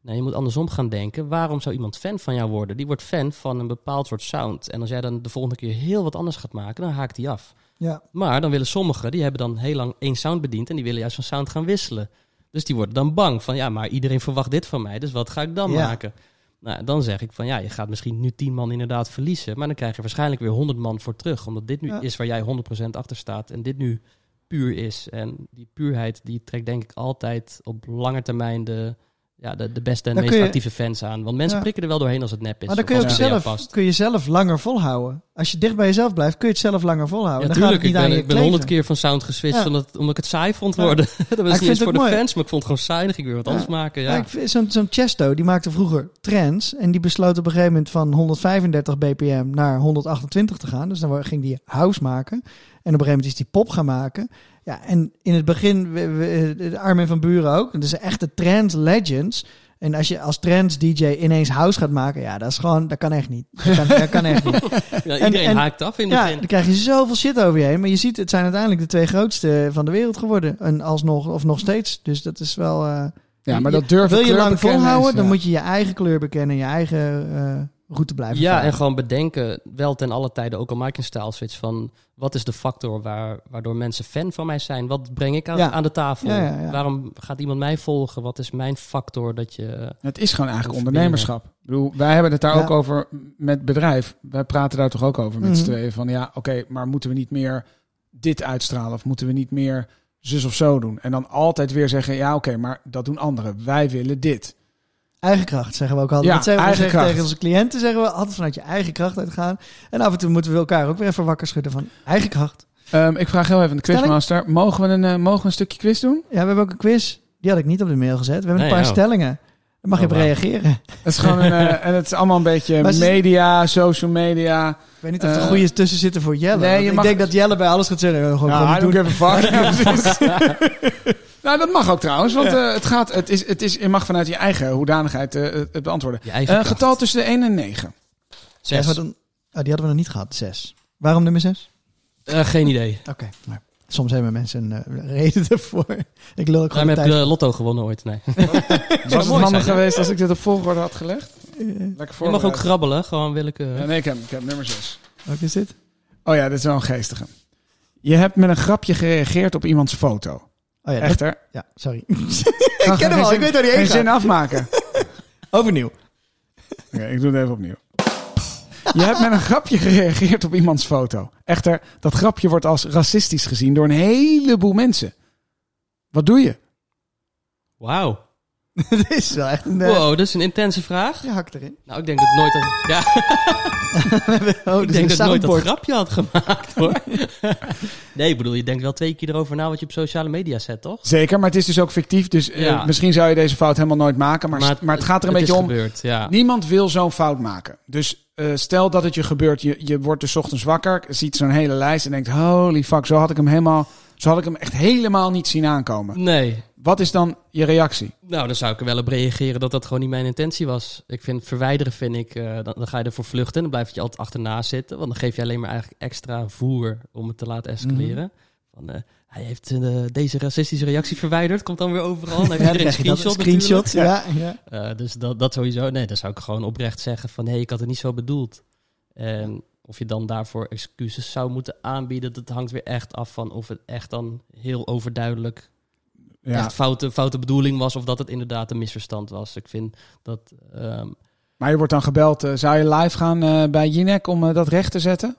nee, je moet andersom gaan denken. Waarom zou iemand fan van jou worden? Die wordt fan van een bepaald soort sound. En als jij dan de volgende keer heel wat anders gaat maken, dan haakt die af. Ja. Maar dan willen sommigen, die hebben dan heel lang één sound bediend en die willen juist van sound gaan wisselen. Dus die worden dan bang van, ja, maar iedereen verwacht dit van mij, dus wat ga ik dan Ja. maken? Nou, dan zeg ik van, ja, je gaat misschien nu 10 man inderdaad verliezen, maar dan krijg je waarschijnlijk weer 100 man voor terug, omdat dit nu Ja. is waar jij 100% achter staat en dit nu puur is. En die puurheid, die trekt denk ik altijd op lange termijn de, ja, de, de beste en Dan meest je- actieve fans aan. Want mensen Ja. prikken er wel doorheen als het nep is. Maar dan kun je, ook zelf, past. kun je zelf langer volhouden. Als je dicht bij jezelf blijft, kun je het zelf langer volhouden. Ja, dan gaat het. Ik niet aan ben, ik ben honderd keer van sound geswitcht Ja. omdat, omdat ik het saai vond worden. dat was ik niet eens voor de mooi. fans, maar ik vond het gewoon saai. Dan ging ik weer wat anders maken. Ja. Ik Zo'n zo'n Chesto, die maakte vroeger trends. En die besloot op een gegeven moment van 135 bpm naar 128 te gaan. Dus dan ging die house maken. En op een gegeven moment is die pop gaan maken. Ja, en in het begin, we- we- de Armin van Buren ook. Dus echte trend legends. En als je als trends DJ ineens house gaat maken, ja, dat is gewoon, dat kan echt niet. Dat kan, dat kan echt niet. Ja, iedereen en- haakt af in het Ja, begin. dan krijg je zoveel shit over je heen. Maar je ziet, het zijn uiteindelijk de twee grootste van de wereld geworden. En alsnog, of nog steeds. Dus dat is wel... eh, Ja, maar je- dat durven Wil je lang volhouden, is, dan moet je je eigen kleur bekennen. Je eigen eh, route blijven Ja, varen. en gewoon bedenken, wel ten alle tijden, ook al maak je een style switch, van wat is de factor waar, waardoor mensen fan van mij zijn? Wat breng ik aan, Ja. aan de tafel? Ja, ja, ja. Waarom gaat iemand mij volgen? Wat is mijn factor dat je... Het is gewoon eigenlijk Of ondernemerschap. Ik bedoel, wij hebben het daar Ja. ook over met bedrijf. Wij praten daar toch ook over met z'n Mhm. tweeën. Van ja, oké, maar moeten we niet meer dit uitstralen? Of moeten we niet meer zus of zo doen? En dan altijd weer zeggen, ja oké, maar dat doen anderen. Wij willen dit. Eigen kracht zeggen we ook altijd. Ja, dat zeggen we eigen zeggen kracht. tegen onze cliënten. Zeggen we altijd vanuit je eigen kracht uitgaan. En af en toe moeten we elkaar ook weer even wakker schudden van eigen kracht. Ehm, ik vraag heel even aan de quizmaster. Mogen we, een, eh, mogen we een stukje quiz doen? Ja, we hebben ook een quiz. Die had ik niet op de mail gezet. We hebben Nee, een paar oh. stellingen. Daar mag je Oh, op reageren. Het is gewoon een, eh, en het is allemaal een beetje Maar media, social media. Ik weet niet of er Eh, goede tussen zitten voor Jelle. nee, je ik mag- denk dat Jelle bij alles gaat zeggen. Gewoon, Ja, gewoon I niet don't doen. give a fuck. Nou, dat mag ook trouwens, want eh, het gaat, het is, het is, je mag vanuit je eigen hoedanigheid eh, het beantwoorden. Je eigen Een kracht. getal tussen de 1 en 9. Zes. Zes. wat een- oh, die hadden we nog niet gehad. Zes. Waarom nummer zes? Eh, geen idee. Oké. nou. Soms hebben mensen een eh, reden ervoor. Ik lul ook gewoon heb tijd. je lotto gewonnen ooit. Nee. Was het handig geweest als ik dit op volgorde had gelegd? Eh, Lekker Je mag ook grabbelen, gewoon willekeurig. Ja, nee, ik heb, ik heb nummer 6. Wat is dit? Oh ja, dit is wel een geestige. Je hebt met een grapje gereageerd op iemands foto. Oh ja, dat- Echter. ja sorry. ik ken hem al, ik weet waar die heen gaat. zin afmaken. Overnieuw. Oké, ik doe het even opnieuw. Je hebt met een grapje gereageerd op iemands foto. Echter, dat grapje wordt als racistisch gezien door een heleboel mensen. Wat doe je? Wauw. Dit is wel echt een... eh, Wow, dat is een intense vraag. Je hakt erin. Nou, ik denk dat nooit dat, ja, Oh, ik dit denk dat nooit dat grapje had gemaakt, hoor. nee, ik bedoel, je denkt wel twee keer erover na wat je op sociale media zet, toch? Zeker, maar het is dus ook fictief. Dus eh, misschien zou je deze fout helemaal nooit maken. Maar, maar, het gaat er een beetje om. Gebeurd, ja. Niemand wil zo'n fout maken. Dus eh, stel dat het je gebeurt. Je, je wordt dus ochtends wakker. Ziet zo'n hele lijst en denkt: holy fuck, zo had ik hem helemaal. Zo had ik hem echt helemaal niet zien aankomen. Nee. Wat is dan je reactie? Nou, dan zou ik er wel op reageren dat dat gewoon niet mijn intentie was. Ik vind verwijderen, vind ik, eh, dan, dan ga je ervoor vluchten. En dan blijf je altijd achterna zitten. Want dan geef je alleen maar eigenlijk extra voer om het te laten escaleren. Van, eh, hij heeft eh, deze racistische reactie verwijderd. Komt dan weer overal. Dan heeft Ja, dat, screenshot, screenshot. Ja, ja. Dus dat, dat sowieso. Nee, dan zou ik gewoon oprecht zeggen van... hé, hey, ik had het niet zo bedoeld. En of je dan daarvoor excuses zou moeten aanbieden... dat hangt weer echt af van of het echt dan heel overduidelijk... Ja. echt foute, foute bedoeling was... of dat het inderdaad een misverstand was. Ik vind dat... ehm, Maar je wordt dan gebeld. eh, zou je live gaan eh, bij Jinek om eh, dat recht te zetten?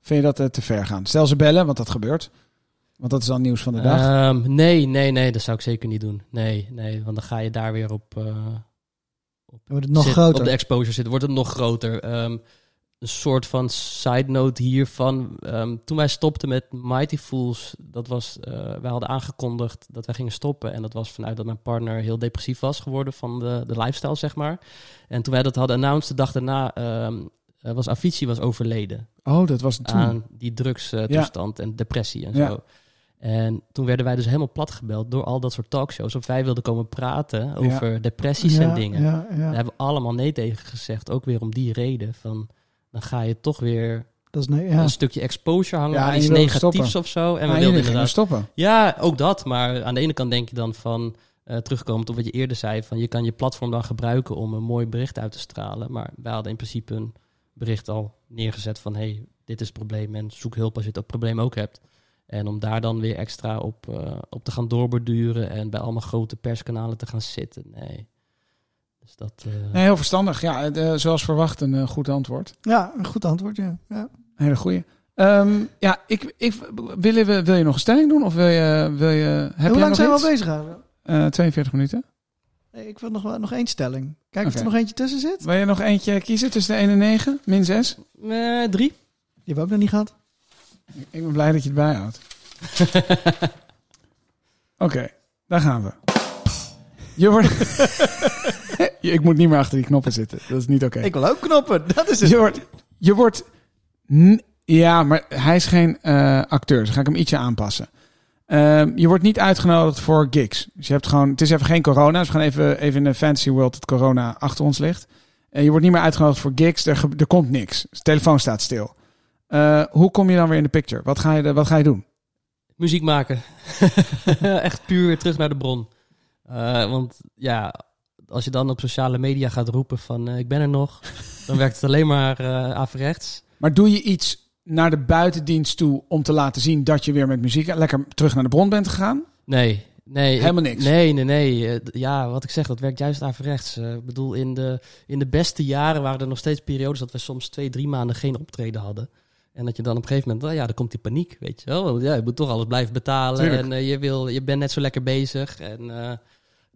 Vind je dat te ver gaan? Stel ze bellen, want dat gebeurt. Want dat is dan nieuws van de dag. ehm, nee, nee, nee, dat zou ik zeker niet doen. Nee, nee, want dan ga je daar weer op... eh, Dan wordt het nog zit- groter. Op de exposure zitten, wordt het nog groter. Ehm, een soort van side note hiervan. Ehm, toen wij stopten met Mighty Fools, dat was, eh, wij hadden aangekondigd dat wij gingen stoppen. En dat was vanuit dat mijn partner heel depressief was geworden van de, de lifestyle, zeg maar. En toen wij dat hadden announced, de dag daarna, ehm, eh, was Avicii was overleden Oh, dat was toen. aan die drugstoestand en depressie en Ja. zo. En toen werden wij dus helemaal plat gebeld door al dat soort talkshows. Of wij wilden komen praten over depressies en Ja, dingen. Ja, ja. Daar hebben we allemaal nee tegen gezegd. Ook weer om die reden. Van, dan ga je toch weer Dat is nee, ja. een stukje exposure hangen Ja, aan iets negatiefs of zo. En we wilden inderdaad... stoppen. Ja, ook dat. Maar aan de ene kant denk je dan van... eh terugkomend op wat je eerder zei. Van je kan je platform dan gebruiken om een mooi bericht uit te stralen. Maar wij hadden in principe een bericht al neergezet van... hey, dit is het probleem en zoek hulp als je dat probleem ook hebt. En om daar dan weer extra op, eh, op te gaan doorborduren... en bij allemaal grote perskanalen te gaan zitten. Nee. Dus dat... eh, Nee, heel verstandig. Ja, eh, zoals verwacht een eh, goed antwoord. ja, een goed antwoord, ja. ja. Een hele goeie. Ehm, ja, ik, ik, wil, je, wil je nog een stelling doen? Of wil je... Wil je heb Hoe jij lang nog zijn we al bezig? Eh, 42 minuten. Nee, ik wil nog, wel- nog één stelling. Kijk of Oké. er nog eentje tussen zit. Wil je nog eentje kiezen tussen de 1 en 9? Min 6? Eh, drie. Die hebben we ook nog niet gehad. Ik ben blij dat je het bijhoudt. Oké, daar gaan we. Je wordt... ik moet niet meer achter die knoppen zitten. Dat is niet oké. Ik wil ook knoppen. Dat is het. Je wordt... Je wordt ja, maar hij is geen eh, acteur. Dus ga ik hem ietsje aanpassen. Ehm, je wordt niet uitgenodigd voor gigs. Dus je hebt gewoon... Het is even geen corona. Dus we gaan even, even in de fantasy world dat corona achter ons ligt. En je wordt niet meer uitgenodigd voor gigs. Er, er komt niks. De telefoon staat stil. Eh, hoe kom je dan weer in de picture? Wat ga je, wat ga je doen? Muziek maken. Echt puur weer terug naar de bron. Eh, want ja, als je dan op sociale media gaat roepen van eh, ik ben er nog, dan werkt het alleen maar eh averechts. Maar doe je iets naar de buitendienst toe om te laten zien dat je weer met muziek lekker terug naar de bron bent gegaan? Nee, nee. Helemaal ik- niks? Nee, nee, nee. Ja, wat ik zeg, dat werkt juist averechts. Ik bedoel, in de, in de beste jaren waren er nog steeds periodes dat we soms twee, drie maanden geen optreden hadden. En dat je dan op een gegeven moment, ja, dan komt die paniek, weet je wel. Want ja, je moet toch alles blijven betalen. Tuurlijk. En je, wil, je bent net zo lekker bezig. En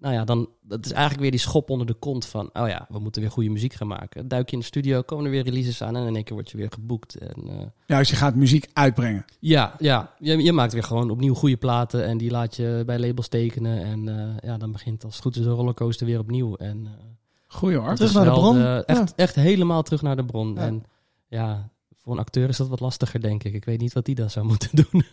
nou ja, dan, dat is eigenlijk weer die schop onder de kont van, oh ja, we moeten weer goede muziek gaan maken. Duik je in de studio, komen er weer releases aan en in één keer word je weer geboekt. En, eh, Ja, als je gaat muziek uitbrengen. ja, ja. Je, je maakt weer gewoon opnieuw goede platen en die laat je bij labels tekenen. En eh, ja, dan begint als het goed is de rollercoaster weer opnieuw. En, eh, Goeie hoor. Terug naar de bron. de- echt, echt helemaal terug naar de bron. Ja. En ja, voor een acteur is dat wat lastiger, denk ik. Ik weet niet wat die dan zou moeten doen.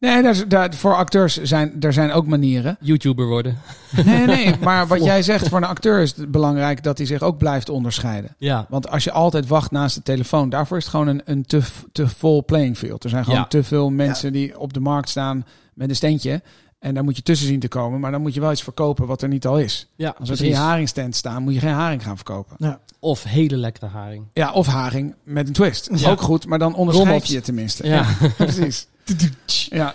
Nee, daar, daar, voor acteurs zijn er zijn ook manieren. YouTuber worden. Nee, nee, maar wat jij zegt, voor een acteur is het belangrijk dat hij zich ook blijft onderscheiden. Ja. Want als je altijd wacht naast de telefoon, daarvoor is het gewoon een, een te, te vol playing field. Er zijn gewoon Ja. te veel mensen die op de markt staan met een steentje. En daar moet je tussen zien te komen. Maar dan moet je wel iets verkopen wat er niet al is. Ja, Als er drie haringstands staan, moet je geen haring gaan verkopen. Of hele lekkere haring. Ja, of haring met een twist. Ja. Ook goed, maar dan onderscheid je je tenminste. Ja. precies. Ja,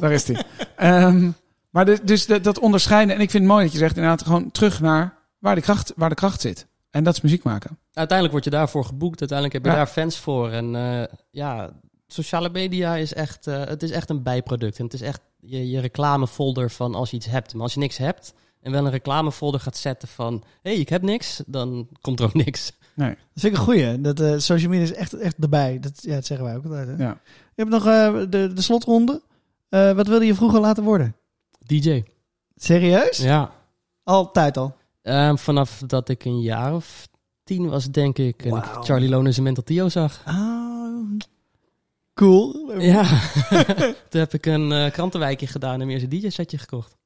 daar is hij. Ehm, maar de- dus dat, dat onderscheiden. En ik vind het mooi dat je zegt inderdaad gewoon terug naar waar de kracht, waar de kracht zit. En dat is muziek maken. Uiteindelijk word je daarvoor geboekt. Uiteindelijk heb je Ja. daar fans voor. En eh, ja, sociale media is echt, eh, het is echt een bijproduct. En het is echt je, je reclamefolder van als je iets hebt. Maar als je niks hebt en wel een reclamefolder gaat zetten van... hé, hey, ik heb niks, dan komt er ook niks. Nee. Dat vind ik een goeie. Dat eh, social media is echt, echt erbij. Dat, ja, dat zeggen wij ook altijd. Hè? Ja. Je hebt nog eh, de, de slotronde. Eh, wat wilde je vroeger laten worden? DJ. Serieus? Ja. Altijd al. Ehm, vanaf dat ik een jaar of tien was, denk ik. En ik Charlie Lones en Mental Tio zag. Ah, cool. Ja. Toen heb ik een eh, krantenwijkje gedaan en meer een DJ-setje gekocht.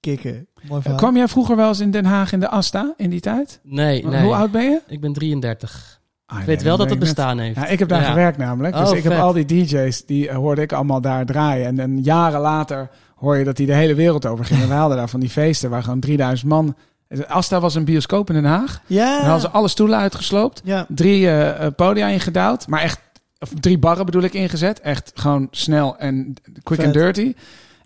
Kikken. Mooi verhaal. kwam jij vroeger wel eens in Den Haag in de Asta in die tijd? Nee, nee. Hoe oud ben je? Ik ben 33. Ah, Ik nee, weet wel dat het net- bestaan heeft. Ja, ik heb daar Ja. gewerkt namelijk. Dus Oh, ik heb al die DJ's, die eh, hoorde ik allemaal daar draaien. En, en jaren later hoor je dat die de hele wereld over gingen. We hadden daar van die feesten waar gewoon 3000 man... Asta was een bioscoop in Den Haag. Ja. Dan hadden ze alle stoelen uitgesloopt. ja. Drie eh, eh, podia ingedouwd. Maar echt, of drie barren bedoel ik ingezet. Echt gewoon snel en quick Vet. and dirty.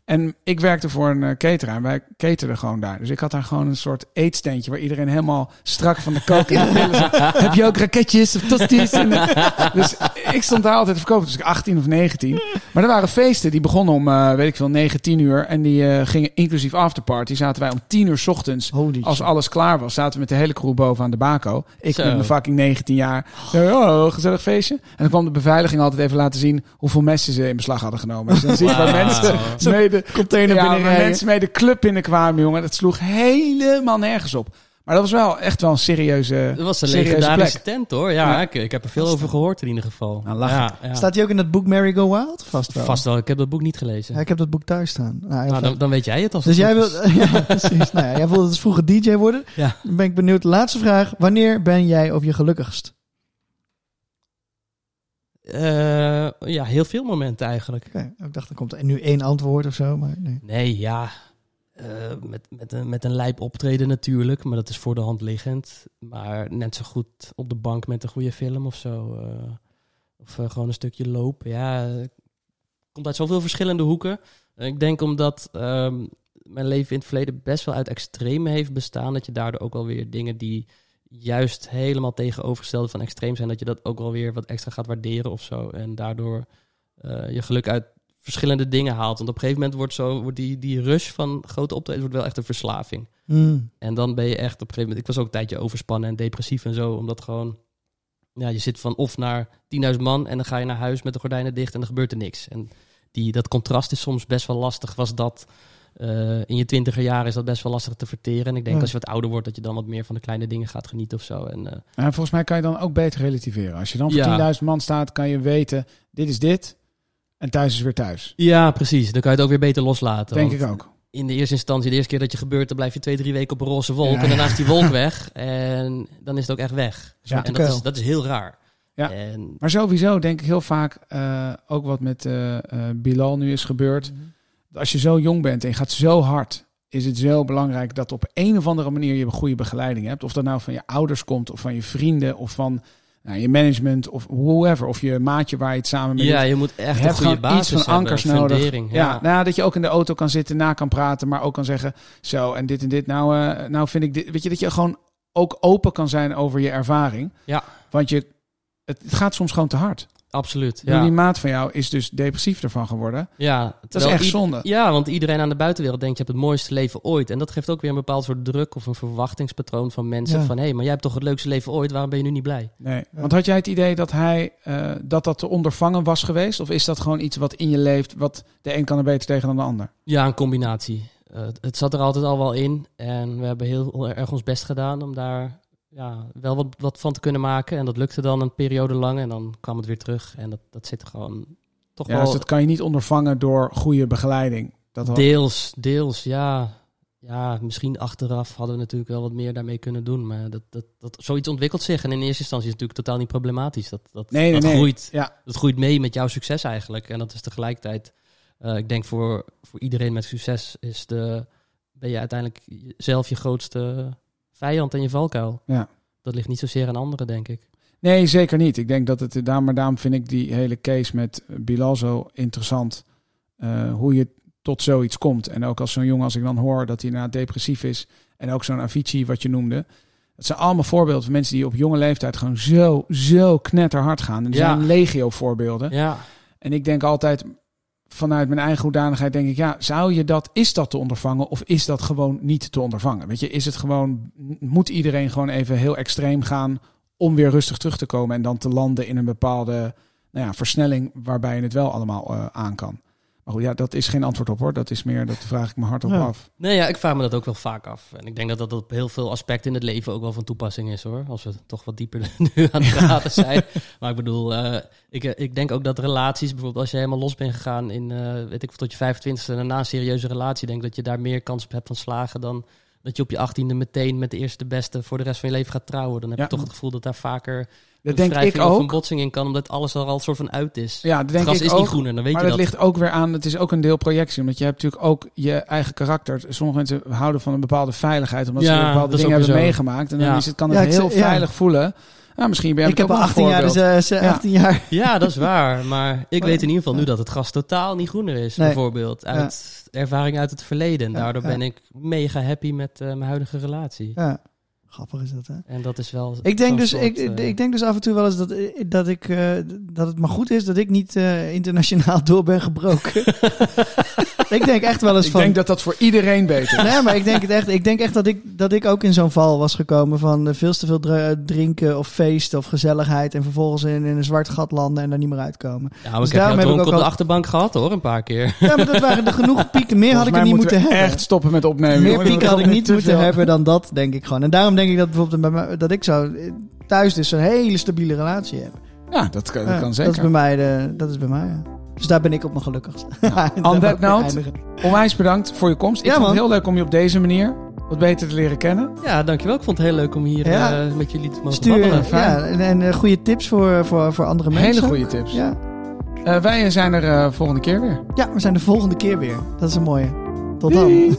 En ik werkte voor een uh, cateraar. En wij caterden gewoon daar. Dus ik had daar gewoon een soort eetsteentje... waar iedereen helemaal strak van de kook in de pillen zat. Heb je ook raketjes of tosties? En, eh, dus ik stond daar altijd te verkopen. Dus ik 18 of 19. Maar er waren feesten die begonnen om, eh, weet ik veel, 9, 10 uur. En die eh, gingen inclusief afterparty. Zaten wij om 10 uur 's ochtends Holy als shit. alles klaar was, zaten we met de hele crew boven aan de bako. Ik Zo. met mijn fucking 19 jaar. Zo, oh, gezellig feestje. En dan kwam de beveiliging altijd even laten zien hoeveel messen ze in beslag hadden genomen. Dus dan zie je waar Wauw. mensen mee de, Container ja, binnenrijden. mensen mee de club binnenkwamen, jongen. Dat sloeg helemaal nergens op. Maar dat was wel echt wel een serieuze, Dat was een serieuze legendarische plek. tent hoor. Ja, Ja. Ik, ik heb er veel over gehoord in ieder geval. Nou, ja, ja. Staat hij ook in het boek Mary Go Wild? Vast wel. Vast wel. Ik heb dat boek niet gelezen. Ja, ik heb dat boek thuis staan. Nou, nou, dan, dan weet jij het als dus het jij wil, is. ja, precies. nou ja, jij wilde dus vroeger DJ worden. Ja. Dan ben ik benieuwd. Laatste vraag. Wanneer ben jij op je gelukkigst? Eh, ja, heel veel momenten eigenlijk. Ik dacht, er komt er nu één antwoord of zo, maar nee. Nee, ja. eh, met, met, een, met een lijp optreden natuurlijk, maar dat is voor de hand liggend. Maar net zo goed op de bank met een goede film of zo. eh, of gewoon een stukje lopen. Ja, komt uit zoveel verschillende hoeken. En ik denk omdat ehm, mijn leven in het verleden best wel uit extreme heeft bestaan, dat je daardoor ook alweer dingen die juist helemaal tegenovergestelde van extreem zijn, dat je dat ook wel weer wat extra gaat waarderen of zo. En daardoor eh, je geluk uit verschillende dingen haalt. Want op een gegeven moment wordt, zo, wordt die, die rush van grote optredens wordt wel echt een verslaving. Hmm. En dan ben je echt op een gegeven moment... Ik was ook een tijdje overspannen en depressief en zo. Omdat gewoon... Ja, je zit van of naar 10.000 man en dan ga je naar huis met de gordijnen dicht en dan gebeurt er niks. En die, dat contrast is soms best wel lastig. Was dat eh, in je twintiger jaren is dat best wel lastig te verteren. En ik denk Ja. als je wat ouder wordt dat je dan wat meer van de kleine dingen gaat genieten of zo. En eh, En volgens mij kan je dan ook beter relativeren. Als je dan voor Ja. 10.000 man staat, kan je weten, dit is dit. En thuis is weer thuis. ja, precies. Dan kan je het ook weer beter loslaten. Denk ik ook. in de eerste instantie, de eerste keer dat je gebeurt, dan blijf je twee, drie weken op een roze wolk. Ja. En daarna is die wolk weg. En dan is het ook echt weg. Ja. en dat is, dat is heel raar. Ja. En, Maar sowieso denk ik heel vaak, eh, ook wat met Bilal nu is gebeurd. Als je zo jong bent en je gaat zo hard, is het zo belangrijk dat op een of andere manier je een goede begeleiding hebt. Of dat nou van je ouders komt, of van je vrienden, of van nou, je management, of whoever. Of je maatje waar je het samen mee ja, je moet echt Je een goede basis iets van hebben, ankers nodig. Ja, Ja, nou, dat je ook in de auto kan zitten, na kan praten, maar ook kan zeggen, zo en dit en dit. Nou, eh, nou vind ik dit. Weet je dat je gewoon ook open kan zijn over je ervaring. Ja. Want je, het, het gaat soms gewoon te hard. Absoluut. Ja. Die maat van jou is dus depressief ervan geworden. ja, Dat is echt zonde. Ja, want iedereen aan de buitenwereld denkt, je hebt het mooiste leven ooit. En dat geeft ook weer een bepaald soort druk of een verwachtingspatroon van mensen. Ja. Van, hé, hey, maar jij hebt toch het leukste leven ooit, waarom ben je nu niet blij? Nee. Want had jij het idee dat hij eh, dat dat te ondervangen was geweest? Of is dat gewoon iets wat in je leeft, wat de een kan er beter tegen dan de ander? Ja, een combinatie. Eh, het zat er altijd al wel in. En we hebben heel erg ons best gedaan om daar ja, wel wat, wat van te kunnen maken. En dat lukte dan een periode lang. En dan kwam het weer terug. En dat, dat zit gewoon toch Ja, wel dus dat kan je niet ondervangen door goede begeleiding. Dat had- deels, deels, ja. Ja, misschien achteraf hadden we natuurlijk wel wat meer daarmee kunnen doen. Maar dat, dat, dat, zoiets ontwikkelt zich. En in eerste instantie is het natuurlijk totaal niet problematisch. Dat, dat, Nee, dat, nee. Groeit, Ja, dat groeit mee met jouw succes eigenlijk. En dat is tegelijkertijd, eh, ik denk voor, voor iedereen met succes, is de, ben je uiteindelijk zelf je grootste vijand en je valkuil. ja. Dat ligt niet zozeer aan anderen, denk ik. Nee, zeker niet. Ik denk dat het daar, maar daarom vind ik die hele case met Bilal zo interessant. eh, hoe je tot zoiets komt. En ook als zo'n jongen, als ik dan hoor dat hij inderdaad depressief is. En ook zo'n Avicii, wat je noemde. Dat zijn allemaal voorbeelden van mensen die op jonge leeftijd gewoon zo, zo knetterhard gaan. En er Ja. zijn legio voorbeelden. Ja, En ik denk altijd, vanuit mijn eigen hoedanigheid, denk ik, ja, zou je dat, is dat te ondervangen of is dat gewoon niet te ondervangen? Weet je, is het gewoon, moet iedereen gewoon even heel extreem gaan om weer rustig terug te komen en dan te landen in een bepaalde nou ja, versnelling waarbij je het wel allemaal eh, aan kan? Goed, ja, dat is geen antwoord op hoor. Dat is meer, dat vraag ik me hardop Ja. af. Nee, ja, ik vraag me dat ook wel vaak af. En ik denk dat dat op heel veel aspecten in het leven ook wel van toepassing is hoor. Als we toch wat dieper nu aan het praten zijn. Maar ik bedoel, eh, ik, eh, ik denk ook dat relaties, bijvoorbeeld als je helemaal los bent gegaan in, eh, weet ik, tot je 25e en daarna een serieuze relatie, denk dat je daar meer kans op hebt van slagen dan dat je op je 18e meteen met de eerste de beste voor de rest van je leven gaat trouwen. Dan heb Ja. je toch het gevoel dat daar vaker Dat denk ik of een ook. botsing in kan, omdat alles er al een soort van uit is. Ja, dat het denk gras ik is ook. niet groener, dan weet maar je dat dat. ligt ook weer aan, het is ook een deel projectie. Omdat je hebt natuurlijk ook je eigen karakter. Sommige mensen houden van een bepaalde veiligheid. Omdat Ja, ze bepaalde dingen ook hebben zo. meegemaakt. En dan is het, kan Ja, het ik heel veilig voelen. Nou, misschien ben je Ik heb ook al een 18 jaar, dus eh, ze- Ja. 18 jaar. Ja, dat is waar. Maar ik Maar- weet in ieder geval nu dat het gras totaal niet groener is, Nee. bijvoorbeeld. Uit ervaring uit het verleden. En daardoor ja. ben ik mega happy met eh, mijn huidige relatie. Ja. Grappig is dat, hè? En dat is wel. Ik denk, dus, soort, ik, eh, ik denk dus af en toe wel eens dat, dat, ik, eh, dat het maar goed is dat ik niet eh, internationaal door ben gebroken. ik denk echt wel eens Ik van... denk dat dat voor iedereen beter is. Nee, maar ik denk het echt. Ik denk echt dat ik, dat ik ook in zo'n val was gekomen van eh, veel te veel dr- drinken of feesten of gezelligheid. En vervolgens in, in een zwart gat landen en daar niet meer uitkomen. Ja, maar Dus ik heb jou ik ook op de al- achterbank gehad hoor, een paar keer. Ja, maar dat waren er genoeg pieken. Meer had ik er niet moeten hebben. echt stoppen met opnemen. Meer pieken had ik Dat niet te moeten hebben dan dat, denk ik gewoon. En daarom denk ik dat bijvoorbeeld dat ik zo eh, thuis dus een hele stabiele relatie heb. Ja, dat kan, dat Ja, kan Dat zeker. is bij mij, de, dat is bij mij ja. Dus daar ben ik op mijn gelukkigst. On that note. Onwijs bedankt voor je komst. Ik Ja, vond het heel leuk om je op deze manier wat beter te leren kennen. Ja, dankjewel. Ik vond het heel leuk om hier Ja. eh, met jullie te mogen babbelen. fijn. ja, en, en eh, goede tips voor, voor, voor andere mensen. Hele goede tips. Ja. Eh, wij zijn er volgende keer weer. ja, we zijn de volgende keer weer. Dat is een mooie. Tot dan.